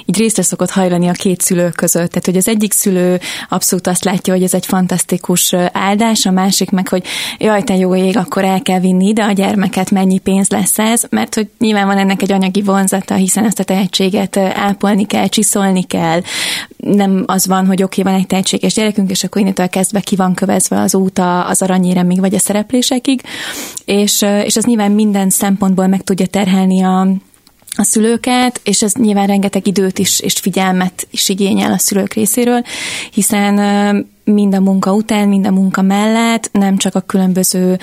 így részre szokott hajlani a két szülő között. Tehát, hogy az egyik szülő abszolút azt látja, hogy ez egy fantasztikus áldás, a másik meg, hogy jaj, te jó ég, akkor el kell vinni ide a gyermeket, mennyi pénz lesz ez, mert hogy nyilván van ennek egy anyagi vonzata, hiszen ezt a tehetséget ápolni kell, csiszolni kell. Nem az van, hogy oké, okay, van egy tehetséges gyerekünk, és akkor innentől kezdve ki van kövezve az út a- az aranyéremig, vagy a szereplésekig, és, és ez nyilván minden szempontból meg tudja terhelni a, a szülőket, és ez nyilván rengeteg időt is, és figyelmet is igényel a szülők részéről, hiszen mind a munka után, mind a munka mellett nem csak a különböző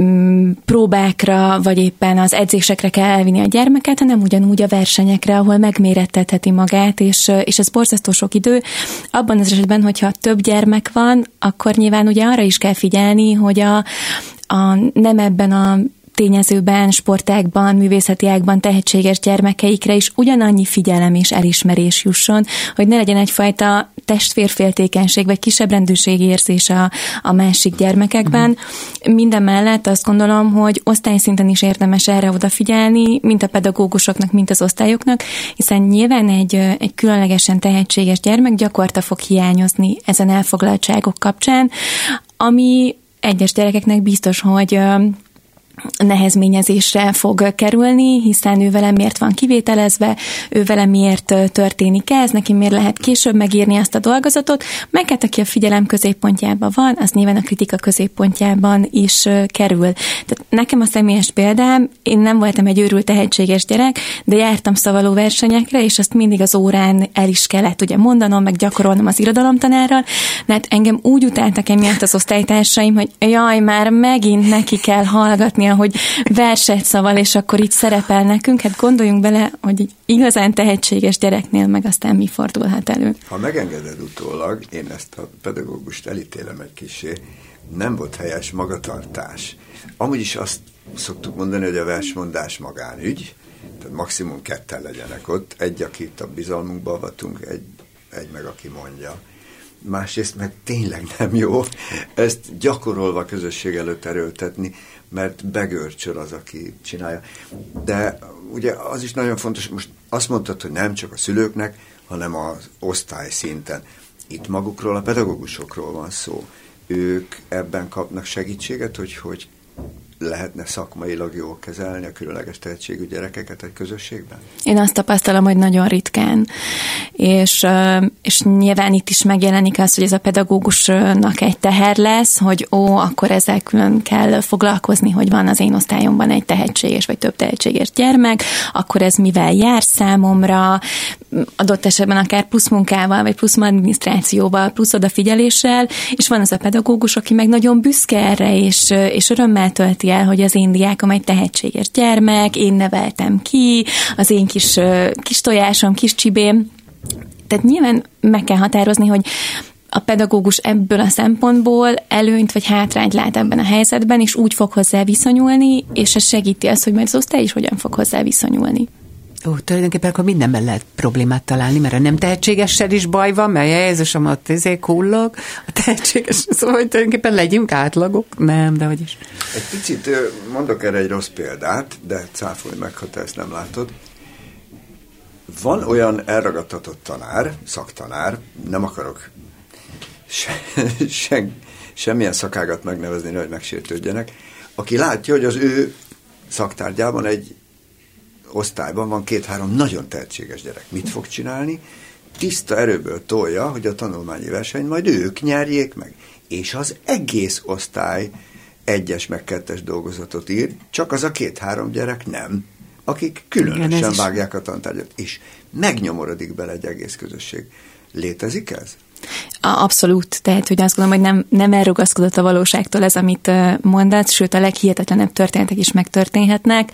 mm, próbákra, vagy éppen az edzésekre kell elvinni a gyermeket, hanem ugyanúgy a versenyekre, ahol megmérettetheti magát, és, és ez borzasztó sok idő. Abban az esetben, hogyha több gyermek van, akkor nyilván ugye arra is kell figyelni, hogy a, a nem ebben a tényezőben, sportákban, művészeti ágban tehetséges gyermekeikre is ugyanannyi figyelem és elismerés jusson, hogy ne legyen egyfajta testvérféltékenység vagy kisebb rendőrségi érzés a, a másik gyermekekben. Minden mellett azt gondolom, hogy osztályszinten is érdemes erre odafigyelni, mint a pedagógusoknak, mint az osztályoknak, hiszen nyilván egy, egy különlegesen tehetséges gyermek gyakorta fog hiányozni ezen elfoglaltságok kapcsán, ami egyes gyerekeknek biztos, hogy nehezményezésre fog kerülni, hiszen ő vele miért van kivételezve, ő vele miért történik ez, neki miért lehet később megírni azt a dolgozatot, meg hát aki a figyelem középpontjában van, az nyilván a kritika középpontjában is kerül. Tehát nekem a személyes példám, én nem voltam egy őrült tehetséges gyerek, de jártam szavaló versenyekre, és azt mindig az órán el is kellett ugye mondanom, meg gyakorolnom az irodalomtanárral, mert engem úgy utáltak emiatt az osztálytársaim, hogy jaj, már megint neki kell hallgatni hallgatnia, hogy verset szaval, és akkor itt szerepel nekünk. Hát gondoljunk bele, hogy egy igazán tehetséges gyereknél meg aztán mi fordulhat elő. Ha megengeded utólag, én ezt a pedagógust elítélem egy kisé, nem volt helyes magatartás. Amúgy is azt szoktuk mondani, hogy a versmondás magánügy, tehát maximum ketten legyenek ott, egy, akit a bizalmunkba avatunk, egy, egy meg, aki mondja másrészt meg tényleg nem jó ezt gyakorolva közösség előtt erőltetni, mert begörcsöl az, aki csinálja. De ugye az is nagyon fontos, most azt mondtad, hogy nem csak a szülőknek, hanem az osztály szinten. Itt magukról, a pedagógusokról van szó. Ők ebben kapnak segítséget, hogy hogy lehetne szakmailag jól kezelni a különleges tehetségű gyerekeket egy közösségben? Én azt tapasztalom, hogy nagyon ritkán. És, és nyilván itt is megjelenik az, hogy ez a pedagógusnak egy teher lesz, hogy ó, akkor ezzel külön kell foglalkozni, hogy van az én osztályomban egy tehetséges vagy több tehetséges gyermek, akkor ez mivel jár számomra, adott esetben akár plusz munkával, vagy plusz adminisztrációval, plusz odafigyeléssel, és van az a pedagógus, aki meg nagyon büszke erre, és, és örömmel tölti el, hogy az én diákom egy tehetséges gyermek, én neveltem ki, az én kis, kis tojásom, kis csibém. Tehát nyilván meg kell határozni, hogy a pedagógus ebből a szempontból előnyt vagy hátrányt lát ebben a helyzetben, és úgy fog hozzá viszonyulni, és ez segíti azt, hogy majd az osztály is hogyan fog hozzá viszonyulni. Ó, tulajdonképpen akkor mindenben lehet problémát találni, mert a nem tehetségessel is baj van, mert Jézusom ott izé kullog, a tehetséges, szóval hogy tulajdonképpen legyünk átlagok. Nem, de hogy is. Egy picit mondok erre egy rossz példát, de cáfolj meg, ha te ezt nem látod. Van olyan elragadtatott tanár, szaktanár, nem akarok se, se, semmilyen szakágat megnevezni, hogy megsértődjenek, aki látja, hogy az ő szaktárgyában egy osztályban van két-három nagyon tehetséges gyerek. Mit fog csinálni? Tiszta erőből tolja, hogy a tanulmányi verseny majd ők nyerjék meg. És az egész osztály egyes meg kettes dolgozatot ír, csak az a két-három gyerek nem, akik különösen Igen, vágják a tantárgyat, és megnyomorodik bele egy egész közösség. Létezik ez? Abszolút, tehát hogy azt gondolom, hogy nem, nem elrugaszkodott a valóságtól ez, amit mondasz, sőt a leghihetetlenebb történetek is megtörténhetnek.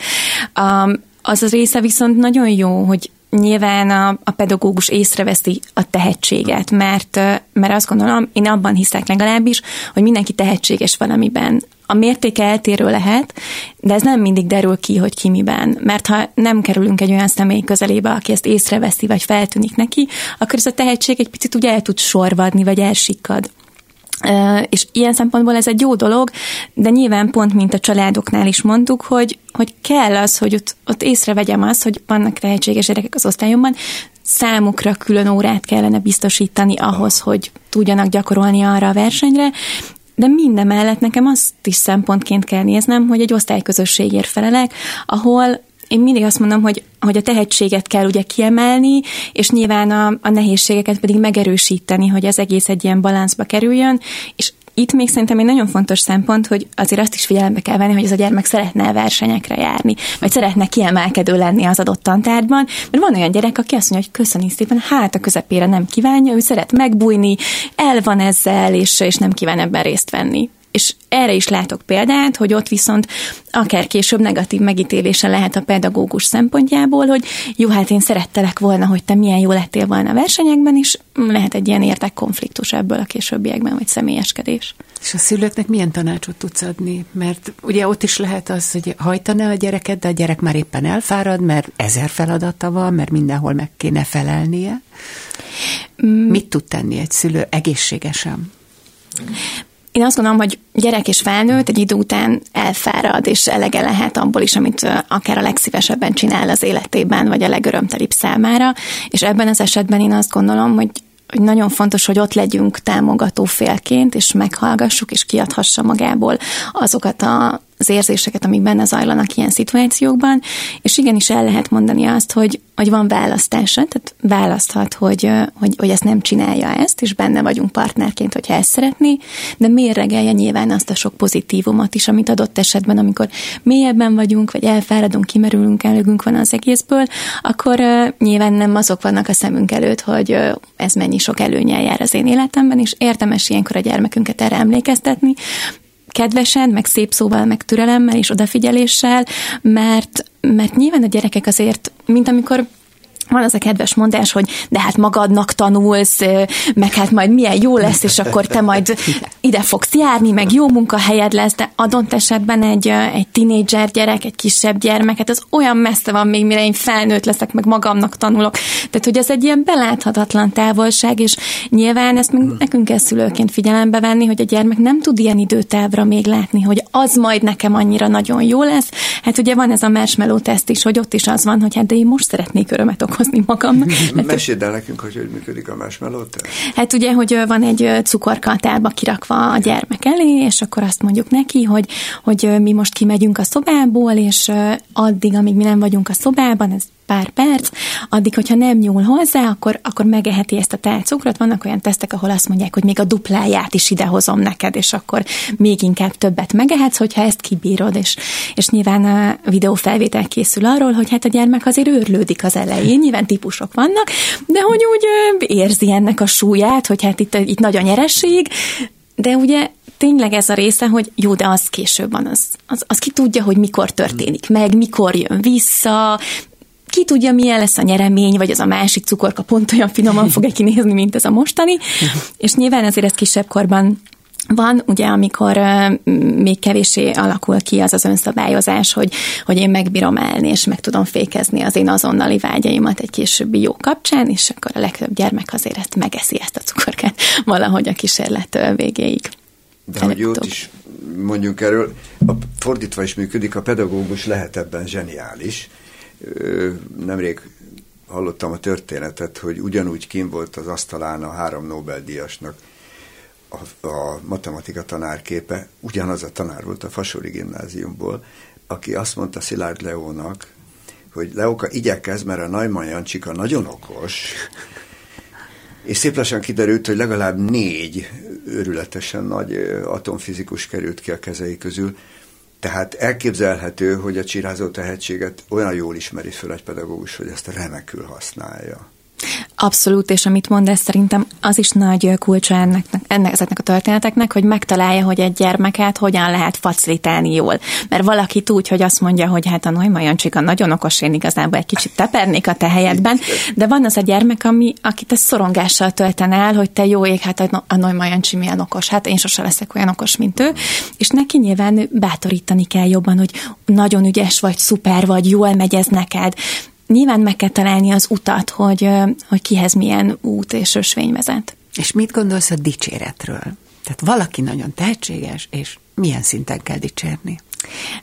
Um, az a része viszont nagyon jó, hogy nyilván a, a pedagógus észreveszi a tehetséget, mert, mert azt gondolom, én abban hiszek legalábbis, hogy mindenki tehetséges valamiben. A mértéke eltérő lehet, de ez nem mindig derül ki, hogy ki miben. Mert ha nem kerülünk egy olyan személy közelébe, aki ezt észreveszi, vagy feltűnik neki, akkor ez a tehetség egy picit úgy el tud sorvadni, vagy elsikkad. És ilyen szempontból ez egy jó dolog, de nyilván pont, mint a családoknál is mondtuk, hogy, hogy kell az, hogy ott, ott észrevegyem azt, hogy vannak tehetséges gyerekek az osztályomban, számukra külön órát kellene biztosítani ahhoz, hogy tudjanak gyakorolni arra a versenyre, de minden mellett nekem azt is szempontként kell néznem, hogy egy osztályközösségért felelek, ahol én mindig azt mondom, hogy, hogy a tehetséget kell ugye kiemelni, és nyilván a, a nehézségeket pedig megerősíteni, hogy az egész egy ilyen balanszba kerüljön, és itt még szerintem egy nagyon fontos szempont, hogy azért azt is figyelembe kell venni, hogy ez a gyermek szeretne versenyekre járni, vagy szeretne kiemelkedő lenni az adott tantárgyban, mert van olyan gyerek, aki azt mondja, hogy köszöni szépen, hát a közepére nem kívánja, ő szeret megbújni, el van ezzel, és, és nem kíván ebben részt venni és erre is látok példát, hogy ott viszont akár később negatív megítélése lehet a pedagógus szempontjából, hogy jó, hát én szerettelek volna, hogy te milyen jó lettél volna a versenyekben, is lehet egy ilyen érdekkonfliktus ebből a későbbiekben, vagy személyeskedés. És a szülőknek milyen tanácsot tudsz adni? Mert ugye ott is lehet az, hogy hajtaná a gyereket, de a gyerek már éppen elfárad, mert ezer feladata van, mert mindenhol meg kéne felelnie. Mm. Mit tud tenni egy szülő egészségesen? Én azt gondolom, hogy gyerek és felnőtt egy idő után elfárad, és elege lehet abból is, amit akár a legszívesebben csinál az életében, vagy a legörömtelibb számára, és ebben az esetben én azt gondolom, hogy hogy nagyon fontos, hogy ott legyünk támogató félként, és meghallgassuk, és kiadhassa magából azokat a az érzéseket, amik benne zajlanak ilyen szituációkban, és igenis el lehet mondani azt, hogy, hogy van választása, tehát választhat, hogy, hogy, hogy ezt nem csinálja ezt, és benne vagyunk partnerként, hogyha ezt szeretné, de mérregelje nyilván azt a sok pozitívumot is, amit adott esetben, amikor mélyebben vagyunk, vagy elfáradunk, kimerülünk, előgünk van az egészből, akkor uh, nyilván nem azok vannak a szemünk előtt, hogy uh, ez mennyi sok előnyel jár az én életemben, és érdemes ilyenkor a gyermekünket erre emlékeztetni, kedvesen, meg szép szóval, meg türelemmel és odafigyeléssel, mert, mert nyilván a gyerekek azért, mint amikor van az a kedves mondás, hogy de hát magadnak tanulsz, meg hát majd milyen jó lesz, és akkor te majd ide fogsz járni, meg jó munkahelyed lesz, de adott esetben egy, egy tinédzser gyerek, egy kisebb gyermek, hát az olyan messze van még, mire én felnőtt leszek, meg magamnak tanulok. Tehát, hogy ez egy ilyen beláthatatlan távolság, és nyilván ezt még nekünk kell szülőként figyelembe venni, hogy a gyermek nem tud ilyen időtávra még látni, hogy az majd nekem annyira nagyon jó lesz. Hát ugye van ez a marshmallow teszt is, hogy ott is az van, hogy hát de én most szeretnék örömet okozni magamnak. [LAUGHS] Meséld el nekünk, hogy hogy működik a marshmallow Hát ugye, hogy van egy cukorka a tálba kirakva a gyermek elé, és akkor azt mondjuk neki, hogy, hogy mi most kimegyünk a szobából, és addig, amíg mi nem vagyunk a szobában, ez pár perc, addig, hogyha nem nyúl hozzá, akkor, akkor megeheti ezt a tálcukrot. Vannak olyan tesztek, ahol azt mondják, hogy még a dupláját is idehozom neked, és akkor még inkább többet megehetsz, hogyha ezt kibírod, és, és nyilván a videófelvétel készül arról, hogy hát a gyermek azért őrlődik az elején, nyilván típusok vannak, de hogy úgy érzi ennek a súlyát, hogy hát itt, itt nagy a nyeresség, de ugye tényleg ez a része, hogy jó, de az később van, az, az, az ki tudja, hogy mikor történik meg, mikor jön vissza, ki tudja, milyen lesz a nyeremény, vagy az a másik cukorka pont olyan finoman fog-e kinézni, mint ez a mostani. [LAUGHS] És nyilván azért ez kisebb korban van, ugye, amikor uh, még kevésé alakul ki az az önszabályozás, hogy, hogy én megbírom állni, és meg tudom fékezni az én azonnali vágyaimat egy későbbi jó kapcsán, és akkor a legtöbb gyermek azért ezt megeszi ezt a cukorkát [LAUGHS] valahogy a kísérlet végéig. De hogy jót is mondjunk erről, a, fordítva is működik, a pedagógus lehet ebben zseniális, nemrég hallottam a történetet, hogy ugyanúgy kim volt az asztalán a három Nobel-díjasnak a, a matematika tanárképe, ugyanaz a tanár volt a Fasori gimnáziumból, aki azt mondta Szilárd Leónak, hogy Leóka, igyekez, mert a Neumann Jancsika nagyon okos, és szép kiderült, hogy legalább négy őrületesen nagy atomfizikus került ki a kezei közül, tehát elképzelhető, hogy a csirázó tehetséget olyan jól ismeri föl egy pedagógus, hogy ezt remekül használja. Abszolút, és amit mondasz, szerintem az is nagy kulcsa ennek, ennek, ezeknek a történeteknek, hogy megtalálja, hogy egy gyermeket hogyan lehet facilitálni jól. Mert valaki úgy, hogy azt mondja, hogy hát a Neumann Csika nagyon okos, én igazából egy kicsit tepernék a te helyedben, de van az a gyermek, ami, akit a szorongással tölten el, hogy te jó ég, hát a Neumann Csi milyen okos, hát én sose leszek olyan okos, mint ő, és neki nyilván bátorítani kell jobban, hogy nagyon ügyes vagy, szuper vagy, jól megy ez neked, nyilván meg kell találni az utat, hogy, hogy kihez milyen út és ösvény vezet. És mit gondolsz a dicséretről? Tehát valaki nagyon tehetséges, és milyen szinten kell dicsérni?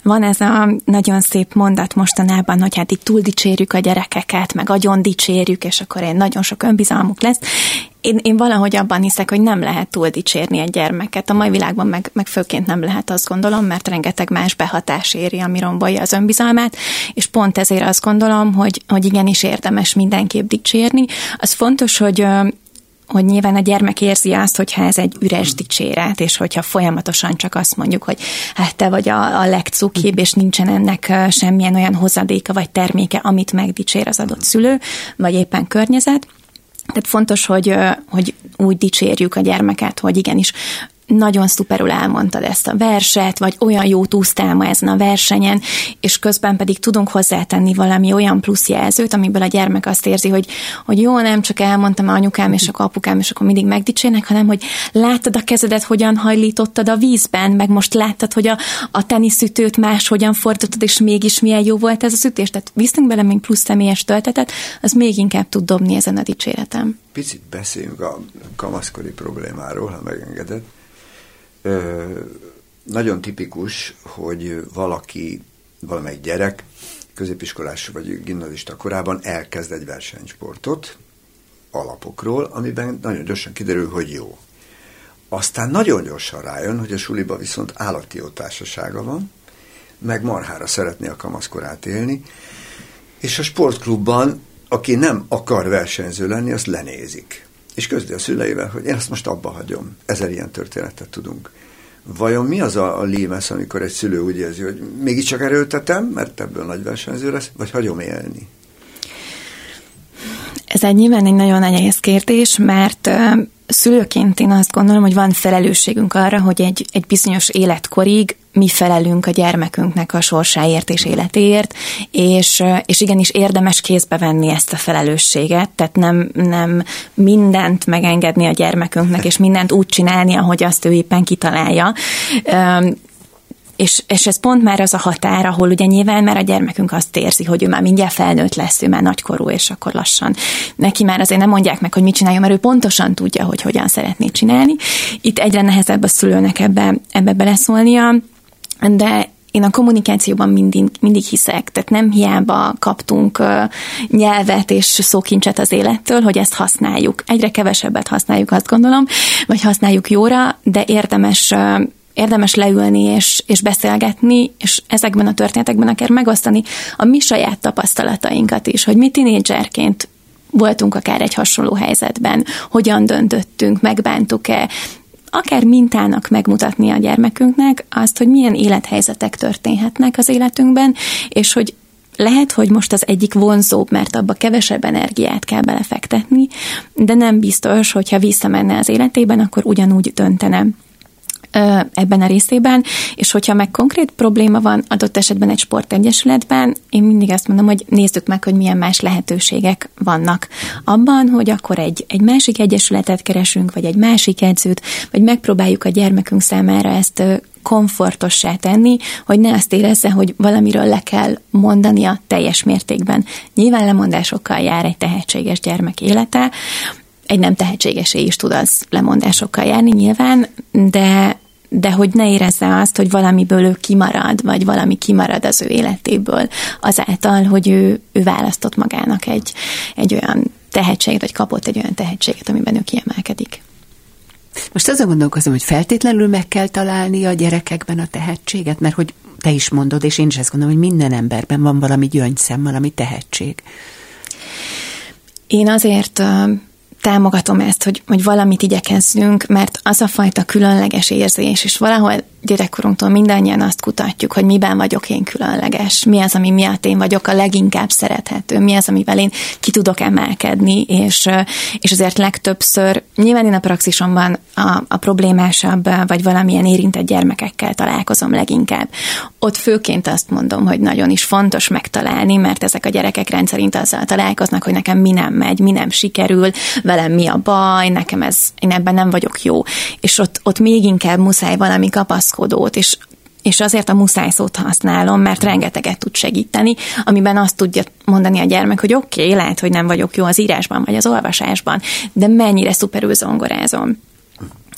Van ez a nagyon szép mondat mostanában, hogy hát itt túl dicsérjük a gyerekeket, meg agyon dicsérjük, és akkor én nagyon sok önbizalmuk lesz. Én, én valahogy abban hiszek, hogy nem lehet túl dicsérni egy gyermeket. A mai világban meg, meg főként nem lehet azt gondolom, mert rengeteg más behatás éri, ami rombolja az önbizalmát, és pont ezért azt gondolom, hogy, hogy igenis érdemes mindenképp dicsérni. Az fontos, hogy hogy nyilván a gyermek érzi azt, hogyha ez egy üres dicséret, és hogyha folyamatosan csak azt mondjuk, hogy hát te vagy a, a legcukibb, és nincsen ennek semmilyen olyan hozadéka vagy terméke, amit megdicsér az adott szülő, vagy éppen környezet. Tehát fontos, hogy, hogy úgy dicsérjük a gyermeket, hogy igenis nagyon szuperul elmondtad ezt a verset, vagy olyan jót úsztál ma ezen a versenyen, és közben pedig tudunk hozzátenni valami olyan plusz jelzőt, amiből a gyermek azt érzi, hogy, hogy jó, nem csak elmondtam a anyukám és a apukám, és akkor mindig megdicsérnek, hanem hogy láttad a kezedet, hogyan hajlítottad a vízben, meg most láttad, hogy a, a teniszütőt más hogyan fordítottad, és mégis milyen jó volt ez az ütés. Tehát viszünk bele még plusz személyes töltetet, az még inkább tud dobni ezen a dicséretem. Picit beszéljünk a kamaszkori problémáról, ha megengedett nagyon tipikus, hogy valaki, valamelyik gyerek középiskolás vagy gimnazista korában elkezd egy versenysportot alapokról, amiben nagyon gyorsan kiderül, hogy jó. Aztán nagyon gyorsan rájön, hogy a suliba viszont állati társasága van, meg marhára szeretné a kamaszkorát élni, és a sportklubban, aki nem akar versenyző lenni, azt lenézik. És közli a szüleivel, hogy én ezt most abba hagyom. Ezer ilyen történetet tudunk. Vajon mi az a, a límesz, amikor egy szülő úgy érzi, hogy mégiscsak erőltetem, mert ebből nagy versenyző lesz, vagy hagyom élni? Ez egy nyilván egy nagyon nehéz kérdés, mert szülőként én azt gondolom, hogy van felelősségünk arra, hogy egy, egy bizonyos életkorig mi felelünk a gyermekünknek a sorsáért és életéért, és, és igenis érdemes kézbe venni ezt a felelősséget, tehát nem, nem mindent megengedni a gyermekünknek, és mindent úgy csinálni, ahogy azt ő éppen kitalálja. És, és ez pont már az a határ, ahol ugye nyilván már a gyermekünk azt érzi, hogy ő már mindjárt felnőtt lesz, ő már nagykorú, és akkor lassan. Neki már azért nem mondják meg, hogy mit csináljon, mert ő pontosan tudja, hogy hogyan szeretné csinálni. Itt egyre nehezebb a szülőnek ebbe, ebbe beleszólnia, de én a kommunikációban mindig, mindig hiszek, tehát nem hiába kaptunk nyelvet és szókincset az élettől, hogy ezt használjuk. Egyre kevesebbet használjuk, azt gondolom, vagy használjuk jóra, de érdemes érdemes leülni és, és beszélgetni, és ezekben a történetekben akár megosztani a mi saját tapasztalatainkat is, hogy mi tinédzserként voltunk akár egy hasonló helyzetben, hogyan döntöttünk, megbántuk-e, akár mintának megmutatni a gyermekünknek azt, hogy milyen élethelyzetek történhetnek az életünkben, és hogy lehet, hogy most az egyik vonzóbb, mert abba kevesebb energiát kell belefektetni, de nem biztos, hogyha visszamenne az életében, akkor ugyanúgy döntene ebben a részében, és hogyha meg konkrét probléma van adott esetben egy sportegyesületben, én mindig azt mondom, hogy nézzük meg, hogy milyen más lehetőségek vannak abban, hogy akkor egy, egy másik egyesületet keresünk, vagy egy másik edzőt, vagy megpróbáljuk a gyermekünk számára ezt komfortossá tenni, hogy ne azt érezze, hogy valamiről le kell mondania teljes mértékben. Nyilván lemondásokkal jár egy tehetséges gyermek élete, egy nem tehetségesé is tud az lemondásokkal járni nyilván, de, de hogy ne érezze azt, hogy valamiből ő kimarad, vagy valami kimarad az ő életéből azáltal, hogy ő, ő választott magának egy, egy olyan tehetséget, vagy kapott egy olyan tehetséget, amiben ő kiemelkedik. Most azon gondolkozom, hogy feltétlenül meg kell találni a gyerekekben a tehetséget, mert hogy te is mondod, és én is ezt gondolom, hogy minden emberben van valami gyöngyszem, valami tehetség. Én azért támogatom ezt, hogy, hogy valamit igyekezzünk, mert az a fajta különleges érzés, és valahol gyerekkorunktól mindannyian azt kutatjuk, hogy miben vagyok én különleges, mi az, ami miatt én vagyok a leginkább szerethető, mi az, amivel én ki tudok emelkedni, és, és azért legtöbbször, nyilván én a praxisomban a, a problémásabb, vagy valamilyen érintett gyermekekkel találkozom leginkább. Ott főként azt mondom, hogy nagyon is fontos megtalálni, mert ezek a gyerekek rendszerint azzal találkoznak, hogy nekem mi nem megy, mi nem sikerül, velem mi a baj, nekem ez, én ebben nem vagyok jó. És ott, ott még inkább muszáj valami kapaszkodót, és és azért a muszáj szót használom, mert rengeteget tud segíteni, amiben azt tudja mondani a gyermek, hogy oké, okay, lehet, hogy nem vagyok jó az írásban vagy az olvasásban, de mennyire szuperül zongorázom.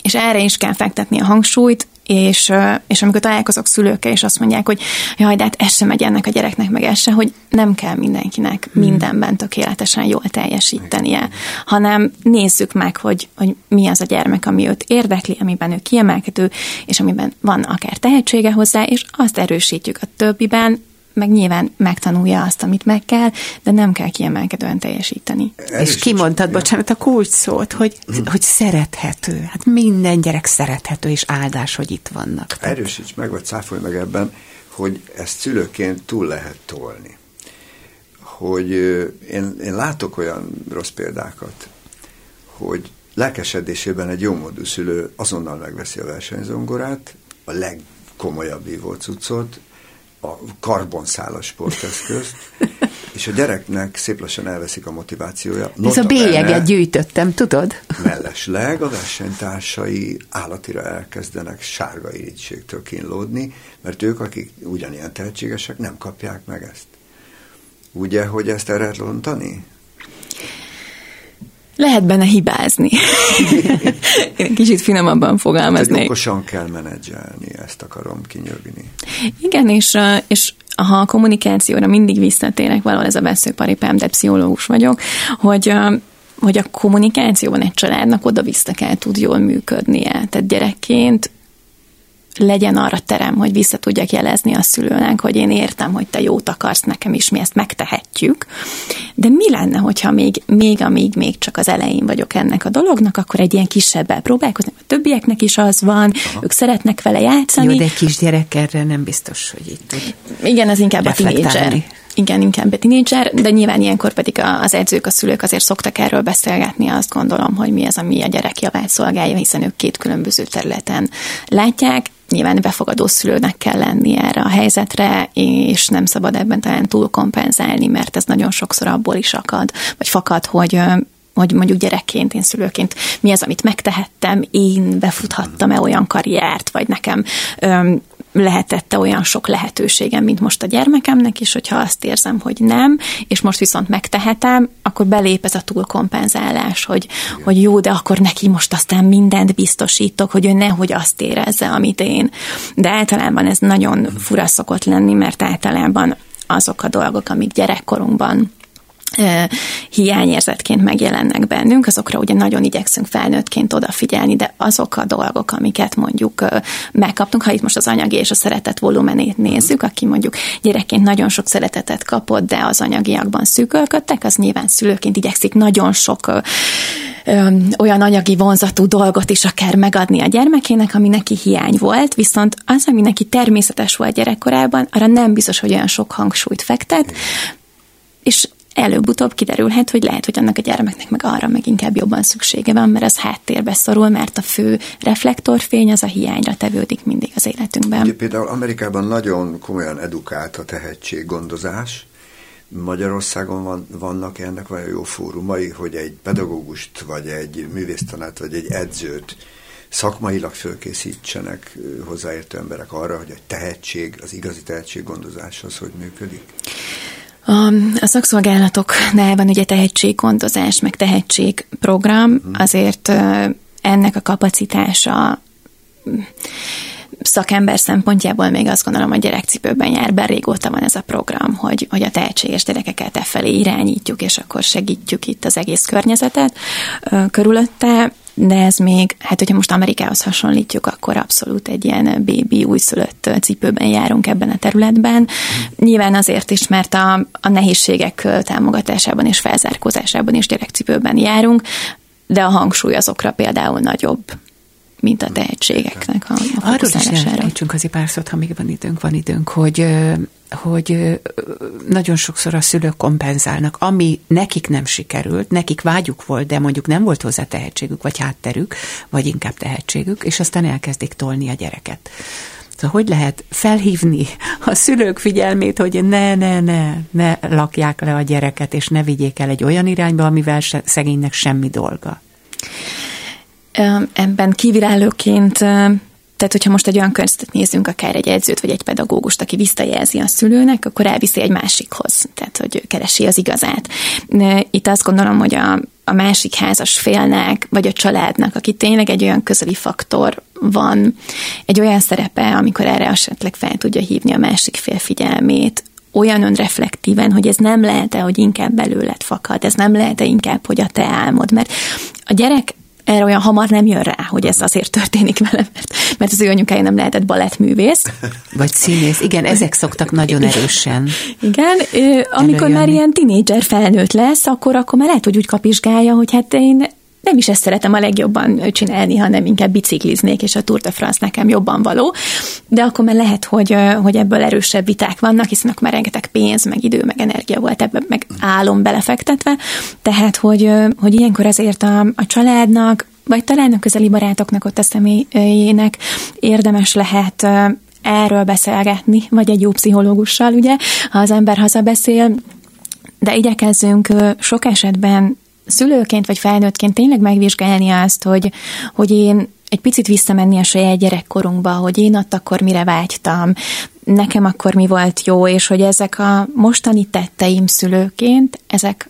És erre is kell fektetni a hangsúlyt, és, és amikor találkozok szülőkkel, és azt mondják, hogy jaj, de hát ez sem megy ennek a gyereknek, meg ez se, hogy nem kell mindenkinek hmm. mindenben tökéletesen jól teljesítenie, hanem nézzük meg, hogy, hogy mi az a gyermek, ami őt érdekli, amiben ő kiemelkedő, és amiben van akár tehetsége hozzá, és azt erősítjük a többiben, meg nyilván megtanulja azt, amit meg kell, de nem kell kiemelkedően teljesíteni. Erős és kimondtad, is, bocsánat, a kulcs szót, hogy, hmm. hogy szerethető. Hát minden gyerek szerethető, és áldás, hogy itt vannak. Erősíts meg, vagy cáfolj meg ebben, hogy ezt szülőként túl lehet tolni. Hogy én, én látok olyan rossz példákat, hogy lelkesedésében egy jómódú szülő azonnal megveszi a versenyzongorát, a legkomolyabb ívó cuccot, a karbonszálas sporteszközt, [LAUGHS] és a gyereknek szép lassan elveszik a motivációja. Ez a bélyeget gyűjtöttem, tudod? Mellesleg a versenytársai állatira elkezdenek sárga irítségtől kínlódni, mert ők, akik ugyanilyen tehetségesek, nem kapják meg ezt. Ugye, hogy ezt el lehet lontani? Lehet benne hibázni. [LAUGHS] Én kicsit finomabban fogalmaznék. Hát, okosan kell menedzselni, ezt akarom kinyögni. Igen, és, és ha a kommunikációra mindig visszatérek, valahol ez a veszőparipám, de pszichológus vagyok, hogy hogy a kommunikációban egy családnak oda-vissza kell tud jól működnie. Tehát gyerekként legyen arra terem, hogy vissza tudjak jelezni a szülőnek, hogy én értem, hogy te jót akarsz nekem is, mi ezt megtehetjük. De mi lenne, hogyha még, még amíg még csak az elején vagyok ennek a dolognak, akkor egy ilyen kisebbel próbálkozni, a többieknek is az van, Aha. ők szeretnek vele játszani. Jó, de kisgyerek erre nem biztos, hogy itt tud Igen, az inkább a tinédzser igen, inkább tínédzser, de nyilván ilyenkor pedig az edzők, a szülők azért szoktak erről beszélgetni, azt gondolom, hogy mi az, ami a gyerek javát szolgálja, hiszen ők két különböző területen látják, nyilván befogadó szülőnek kell lenni erre a helyzetre, és nem szabad ebben talán túl kompenzálni, mert ez nagyon sokszor abból is akad, vagy fakad, hogy hogy mondjuk gyerekként, én szülőként mi az, amit megtehettem, én befuthattam-e olyan karriert, vagy nekem öm, lehetette olyan sok lehetőségem, mint most a gyermekemnek is, hogyha azt érzem, hogy nem, és most viszont megtehetem, akkor belép ez a túlkompenzálás, hogy, hogy jó, de akkor neki most aztán mindent biztosítok, hogy ő nehogy azt érezze, amit én. De általában ez nagyon fura szokott lenni, mert általában azok a dolgok, amik gyerekkorunkban hiányérzetként megjelennek bennünk, azokra ugye nagyon igyekszünk felnőttként odafigyelni, de azok a dolgok, amiket mondjuk megkaptunk, ha itt most az anyagi és a szeretet volumenét nézzük, aki mondjuk gyerekként nagyon sok szeretetet kapott, de az anyagiakban szűkölködtek, az nyilván szülőként igyekszik nagyon sok olyan anyagi vonzatú dolgot is akár megadni a gyermekének, ami neki hiány volt, viszont az, ami neki természetes volt gyerekkorában, arra nem biztos, hogy olyan sok hangsúlyt fektet, és előbb-utóbb kiderülhet, hogy lehet, hogy annak a gyermeknek meg arra meg inkább jobban szüksége van, mert az háttérbe szorul, mert a fő reflektorfény az a hiányra tevődik mindig az életünkben. Ugye például Amerikában nagyon komolyan edukált a tehetséggondozás, Magyarországon van, vannak ennek olyan jó fórumai, hogy egy pedagógust, vagy egy művésztanát, vagy egy edzőt szakmailag fölkészítsenek hozzáértő emberek arra, hogy a tehetség, az igazi tehetséggondozás az hogy működik? A, a szakszolgálatoknál van ugye tehetséggondozás, meg tehetségprogram, mhm. azért ennek a kapacitása szakember szempontjából még azt gondolom, hogy gyerekcipőben jár, bár régóta van ez a program, hogy, hogy a tehetséges gyerekeket e felé irányítjuk, és akkor segítjük itt az egész környezetet körülötte de ez még, hát hogyha most Amerikához hasonlítjuk, akkor abszolút egy ilyen bébi újszülött cipőben járunk ebben a területben. Nyilván azért is, mert a, a nehézségek támogatásában és felzárkózásában is gyerekcipőben járunk, de a hangsúly azokra például nagyobb mint a tehetségeknek a, a Arról is jelentjünk azért pár szót, ha még van időnk, van időnk, hogy hogy nagyon sokszor a szülők kompenzálnak, ami nekik nem sikerült, nekik vágyuk volt, de mondjuk nem volt hozzá tehetségük, vagy hátterük, vagy inkább tehetségük, és aztán elkezdik tolni a gyereket. Szóval hogy lehet felhívni a szülők figyelmét, hogy ne, ne, ne, ne lakják le a gyereket, és ne vigyék el egy olyan irányba, amivel se, szegénynek semmi dolga? Ebben kívülállóként tehát, hogyha most egy olyan környezetet nézzünk, akár egy edzőt vagy egy pedagógust, aki visszajelzi a szülőnek, akkor elviszi egy másikhoz, tehát, hogy keresi az igazát. Itt azt gondolom, hogy a, a másik házas félnek, vagy a családnak, aki tényleg egy olyan közeli faktor van, egy olyan szerepe, amikor erre esetleg fel tudja hívni a másik fél figyelmét, olyan önreflektíven, hogy ez nem lehet-e, hogy inkább belőled fakad, ez nem lehet-e inkább, hogy a te álmod, mert a gyerek erre olyan hamar nem jön rá, hogy ez azért történik vele, mert, mert az ő anyukája nem lehetett balettművész. [LAUGHS] Vagy színész, igen, ezek szoktak nagyon erősen. Igen, amikor előjönni. már ilyen tinédzser felnőtt lesz, akkor, akkor már lehet, hogy úgy kapizsgálja, hogy hát én nem is ezt szeretem a legjobban csinálni, hanem inkább bicikliznék, és a Tour de France nekem jobban való. De akkor már lehet, hogy, hogy ebből erősebb viták vannak, hiszen akkor már rengeteg pénz, meg idő, meg energia volt ebben, meg álom belefektetve. Tehát, hogy, hogy ilyenkor azért a, a családnak, vagy talán a közeli barátoknak ott a személyének érdemes lehet erről beszélgetni, vagy egy jó pszichológussal, ugye, ha az ember hazabeszél, de igyekezzünk sok esetben szülőként vagy felnőttként tényleg megvizsgálni azt, hogy, hogy én egy picit visszamenni a saját gyerekkorunkba, hogy én ott akkor mire vágytam, nekem akkor mi volt jó, és hogy ezek a mostani tetteim szülőként, ezek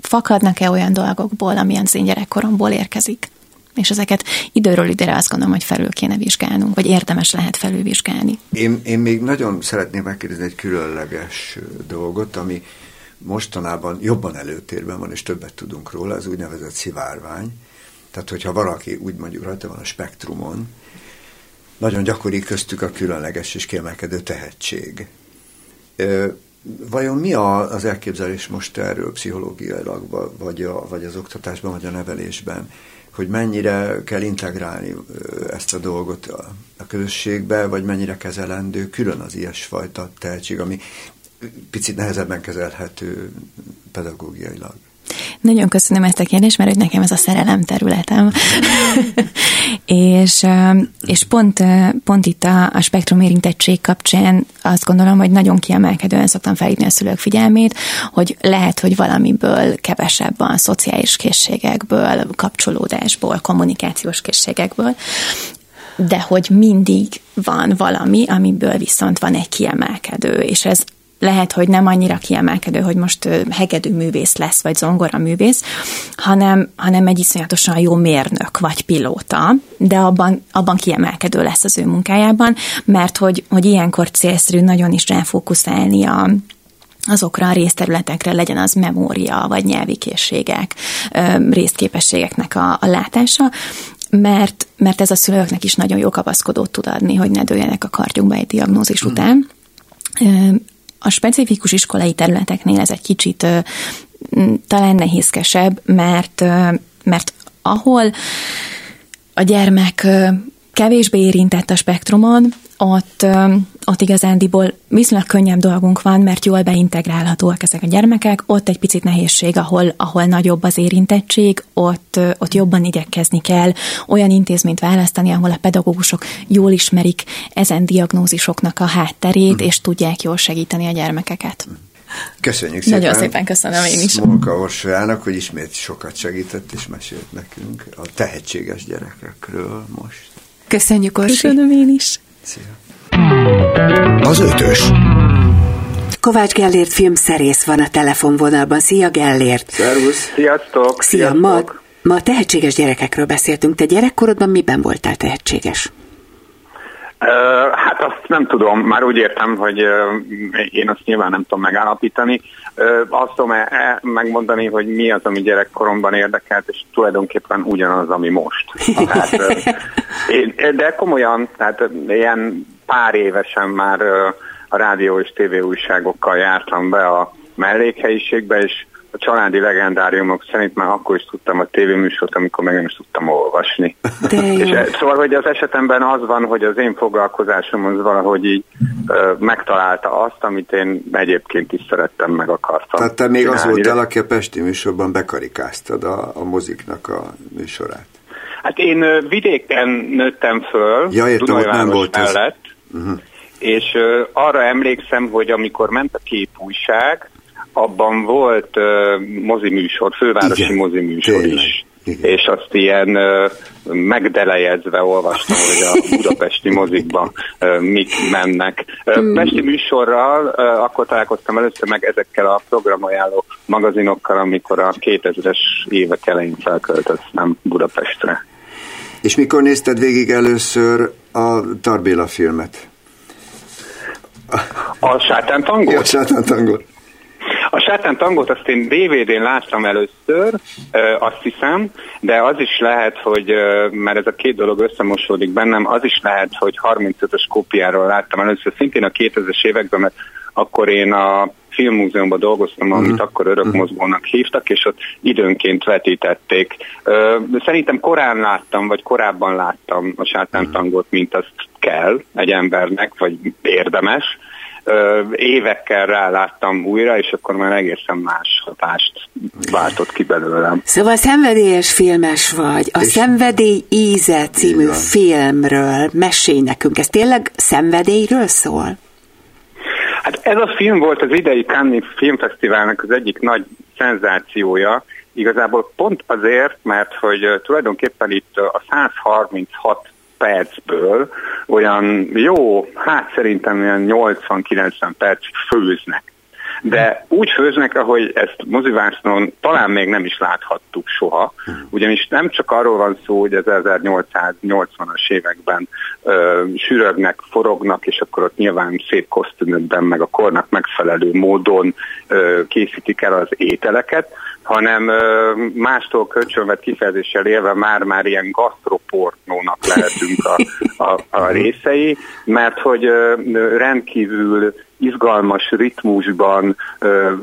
fakadnak-e olyan dolgokból, ami az én gyerekkoromból érkezik. És ezeket időről időre azt gondolom, hogy felül kéne vizsgálnunk, vagy érdemes lehet felülvizsgálni. Én, én még nagyon szeretném megkérdezni egy különleges dolgot, ami mostanában jobban előtérben van, és többet tudunk róla, az úgynevezett szivárvány. Tehát, hogyha valaki úgy mondjuk rajta van a spektrumon, nagyon gyakori köztük a különleges és kiemelkedő tehetség. Vajon mi az elképzelés most erről pszichológiailag, vagy, a, vagy az oktatásban, vagy a nevelésben, hogy mennyire kell integrálni ezt a dolgot a, a közösségbe, vagy mennyire kezelendő külön az ilyesfajta tehetség, ami picit nehezebben kezelhető pedagógiailag? Nagyon köszönöm ezt a kérdést, mert hogy nekem ez a szerelem területem. [LAUGHS] és, és pont, pont itt a, a spektrum érintettség kapcsán azt gondolom, hogy nagyon kiemelkedően szoktam felhívni a szülők figyelmét, hogy lehet, hogy valamiből kevesebb van szociális készségekből, kapcsolódásból, kommunikációs készségekből, de hogy mindig van valami, amiből viszont van egy kiemelkedő, és ez lehet, hogy nem annyira kiemelkedő, hogy most hegedű művész lesz, vagy zongora művész, hanem, hanem egy iszonyatosan jó mérnök, vagy pilóta, de abban, abban kiemelkedő lesz az ő munkájában, mert hogy, hogy ilyenkor célszerű nagyon is ráfókuszálni a, azokra a részterületekre legyen az memória, vagy nyelvi készségek, részképességeknek a, a látása, mert, mert ez a szülőknek is nagyon jó kapaszkodót tud adni, hogy ne dőljenek a kartjukba egy diagnózis mm. után. A specifikus iskolai területeknél ez egy kicsit talán nehézkesebb, mert, mert ahol a gyermek kevésbé érintett a spektrumon, ott, ott igazándiból viszonylag könnyebb dolgunk van, mert jól beintegrálhatóak ezek a gyermekek, ott egy picit nehézség, ahol, ahol nagyobb az érintettség, ott, ott jobban igyekezni kell olyan intézményt választani, ahol a pedagógusok jól ismerik ezen diagnózisoknak a hátterét, mm. és tudják jól segíteni a gyermekeket. Köszönjük szépen. Nagyon szépen köszönöm én is. Smolka Orsolyának, hogy ismét sokat segített és mesélt nekünk a tehetséges gyerekekről most. Köszönjük, Orsi. Köszönöm én is. Szia. Az ötös. Kovács Gellért filmszerész van a telefonvonalban. Szia Gellért! Szervusz! Sziasztok! Szia! Sziasztok. Ma, ma tehetséges gyerekekről beszéltünk. Te gyerekkorodban miben voltál tehetséges? Uh, hát azt nem tudom, már úgy értem, hogy uh, én azt nyilván nem tudom megállapítani. Azt tudom -e, megmondani, hogy mi az, ami gyerekkoromban érdekelt, és tulajdonképpen ugyanaz, ami most. Tehát, [LAUGHS] de komolyan, tehát ilyen pár évesen már a rádió és tévé újságokkal jártam be a mellékhelyiségbe, és a családi legendáriumok szerint már akkor is tudtam a tévéműsort, amikor meg nem is tudtam olvasni. És, e, szóval, hogy az esetemben az van, hogy az én foglalkozásom az valahogy így ö, megtalálta azt, amit én egyébként is szerettem, meg akartam. Tehát te még az voltál, aki a Pesti műsorban bekarikáztad a, a moziknak a műsorát. Hát én vidéken nőttem föl, ja, értem, ott nem volt mellett, ez. Uh-huh. és ö, arra emlékszem, hogy amikor ment a képújság, abban volt uh, moziműsor, fővárosi Igen, moziműsor tényleg. is. Igen. És azt ilyen uh, megdelejezve olvastam, hogy a [LAUGHS] budapesti mozikban uh, mik mennek. Uh, hmm. Pesti műsorral uh, akkor találkoztam először meg ezekkel a programajánló magazinokkal, amikor a 2000-es évek elején felköltöztem Budapestre. És mikor nézted végig először a Tarbéla filmet? A sátántangot? A sátántangot. A sátán tangot azt én DVD-n láttam először, azt hiszem, de az is lehet, hogy, mert ez a két dolog összemosódik bennem, az is lehet, hogy 35-ös kópiáról láttam először, szintén a 2000-es években, mert akkor én a filmmúzeumban dolgoztam, amit uh-huh. akkor örökmozgónak hívtak, és ott időnként vetítették. Szerintem korán láttam, vagy korábban láttam a sátántangot, mint azt kell egy embernek, vagy érdemes, évekkel ráláttam újra, és akkor már egészen más hatást váltott ki belőlem. Szóval szenvedélyes filmes vagy. A és Szenvedély íze című Igen. filmről mesélj nekünk. Ez tényleg szenvedélyről szól? Hát ez a film volt az idei Cannes Filmfesztiválnak az egyik nagy szenzációja, igazából pont azért, mert hogy tulajdonképpen itt a 136 percből olyan jó, hát szerintem olyan 80-90 perc főznek. De úgy főznek, ahogy ezt mozivásznon talán még nem is láthattuk soha, ugyanis nem csak arról van szó, hogy az 1880-as években ö, sűrögnek, forognak, és akkor ott nyilván szép kosztümökben, meg a kornak megfelelő módon ö, készítik el az ételeket, hanem mástól kölcsönvet kifejezéssel élve már-már ilyen gasztroportnónak lehetünk a, a, a részei, mert hogy rendkívül izgalmas ritmusban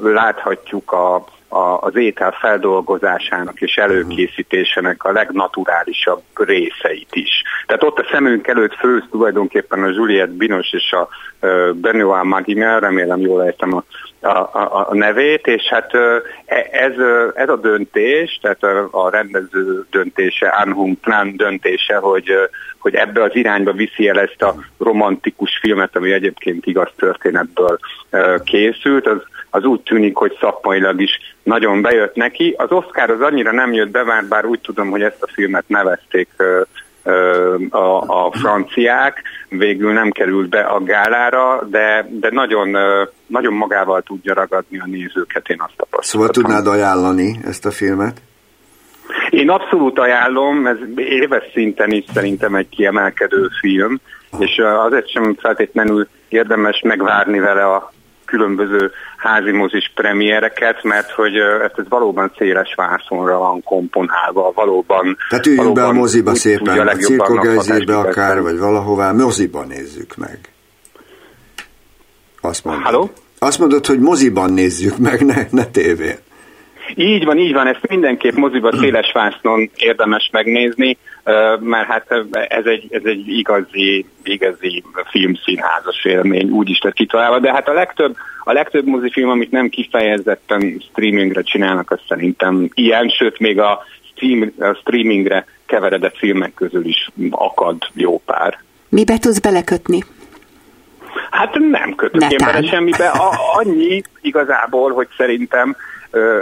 láthatjuk a a, az étel feldolgozásának és előkészítésének a legnaturálisabb részeit is. Tehát ott a szemünk előtt főz tulajdonképpen a Juliette Binos és a Benoit Magimel, remélem jól ejtem a, a, a, a nevét, és hát e, ez, ez a döntés, tehát a, a rendező döntése, Anhung Plan döntése, hogy, hogy ebbe az irányba viszi el ezt a romantikus filmet, ami egyébként igaz történetből készült, az, az úgy tűnik, hogy szakmailag is nagyon bejött neki. Az Oscar az annyira nem jött be, bár, bár úgy tudom, hogy ezt a filmet nevezték a, a franciák, végül nem került be a gálára, de, de nagyon, nagyon magával tudja ragadni a nézőket, én azt tapasztaltam. Szóval tudnád ajánlani ezt a filmet? Én abszolút ajánlom, ez éves szinten is szerintem egy kiemelkedő film, és azért sem feltétlenül érdemes megvárni vele a különböző házi mozis premiereket, mert hogy ez, ez valóban széles vászonra van komponálva, valóban... Tehát üljünk be a moziba szépen, a cirkogezébe akár, vagy valahová, moziban nézzük meg. Azt mondod. Halló? Azt mondod, hogy moziban nézzük meg, ne, ne tévén. Így van, így van, ezt mindenképp moziba széles vásznon érdemes megnézni, mert hát ez egy, ez egy igazi, igazi filmszínházas élmény, úgy is lett kitalálva, de hát a legtöbb, a legtöbb mozifilm, amit nem kifejezetten streamingre csinálnak, az szerintem ilyen, sőt még a, stream, a streamingre keveredett filmek közül is akad jó pár. Mibe tudsz belekötni? Hát nem kötök én bele semmibe. A, annyi igazából, hogy szerintem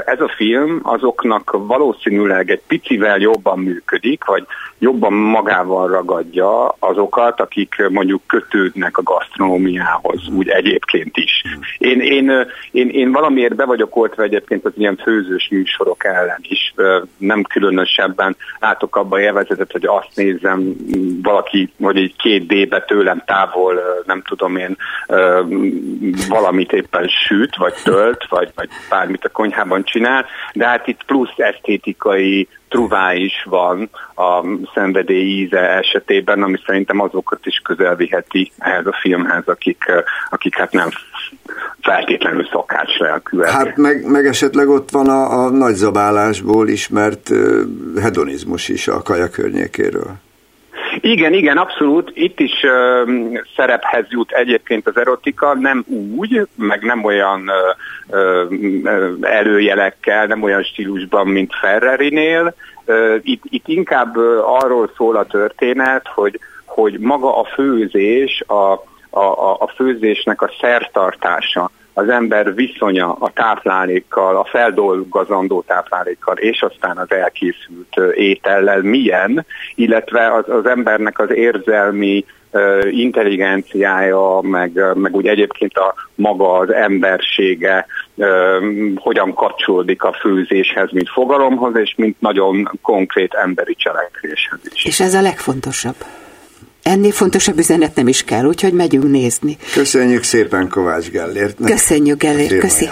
ez a film azoknak valószínűleg egy picivel jobban működik, vagy jobban magával ragadja azokat, akik mondjuk kötődnek a gasztronómiához, úgy egyébként is. Én, én, én, én valamiért be vagyok oltva egyébként az ilyen főzős műsorok ellen is. Nem különösebben látok abban élvezetet, hogy azt nézem valaki, hogy egy két D-be tőlem távol, nem tudom én, valamit éppen süt, vagy tölt, vagy, vagy bármit a konyhában csinál, de hát itt plusz esztétikai truvá is van a szenvedély íze esetében, ami szerintem azokat is közel viheti ehhez a filmhez, akik, akik hát nem feltétlenül szakács lelkűek. Hát meg, meg esetleg ott van a, a nagyzabálásból ismert uh, hedonizmus is a kaja környékéről. Igen, igen, abszolút. Itt is uh, szerephez jut egyébként az erotika, nem úgy, meg nem olyan uh, uh, előjelekkel, nem olyan stílusban, mint Ferrari-nél. Uh, itt, itt inkább arról szól a történet, hogy, hogy maga a főzés, a, a, a főzésnek a szertartása, az ember viszonya a táplálékkal, a feldolgozandó táplálékkal, és aztán az elkészült étellel milyen, illetve az, az embernek az érzelmi intelligenciája, meg, meg úgy egyébként a maga az embersége hogyan kapcsolódik a főzéshez, mint fogalomhoz, és mint nagyon konkrét emberi cselekvéshez is. És ez a legfontosabb. Ennél fontosabb üzenet nem is kell, úgyhogy megyünk nézni. Köszönjük szépen Kovács Gellért. Köszönjük Gellért, köszi.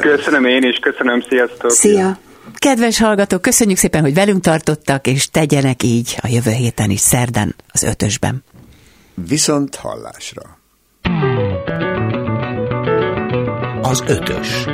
Köszönöm én is, köszönöm, sziasztok. Szia. Kedves hallgatók, köszönjük szépen, hogy velünk tartottak, és tegyenek így a jövő héten is, szerdán, az ötösben. Viszont hallásra. Az ötös.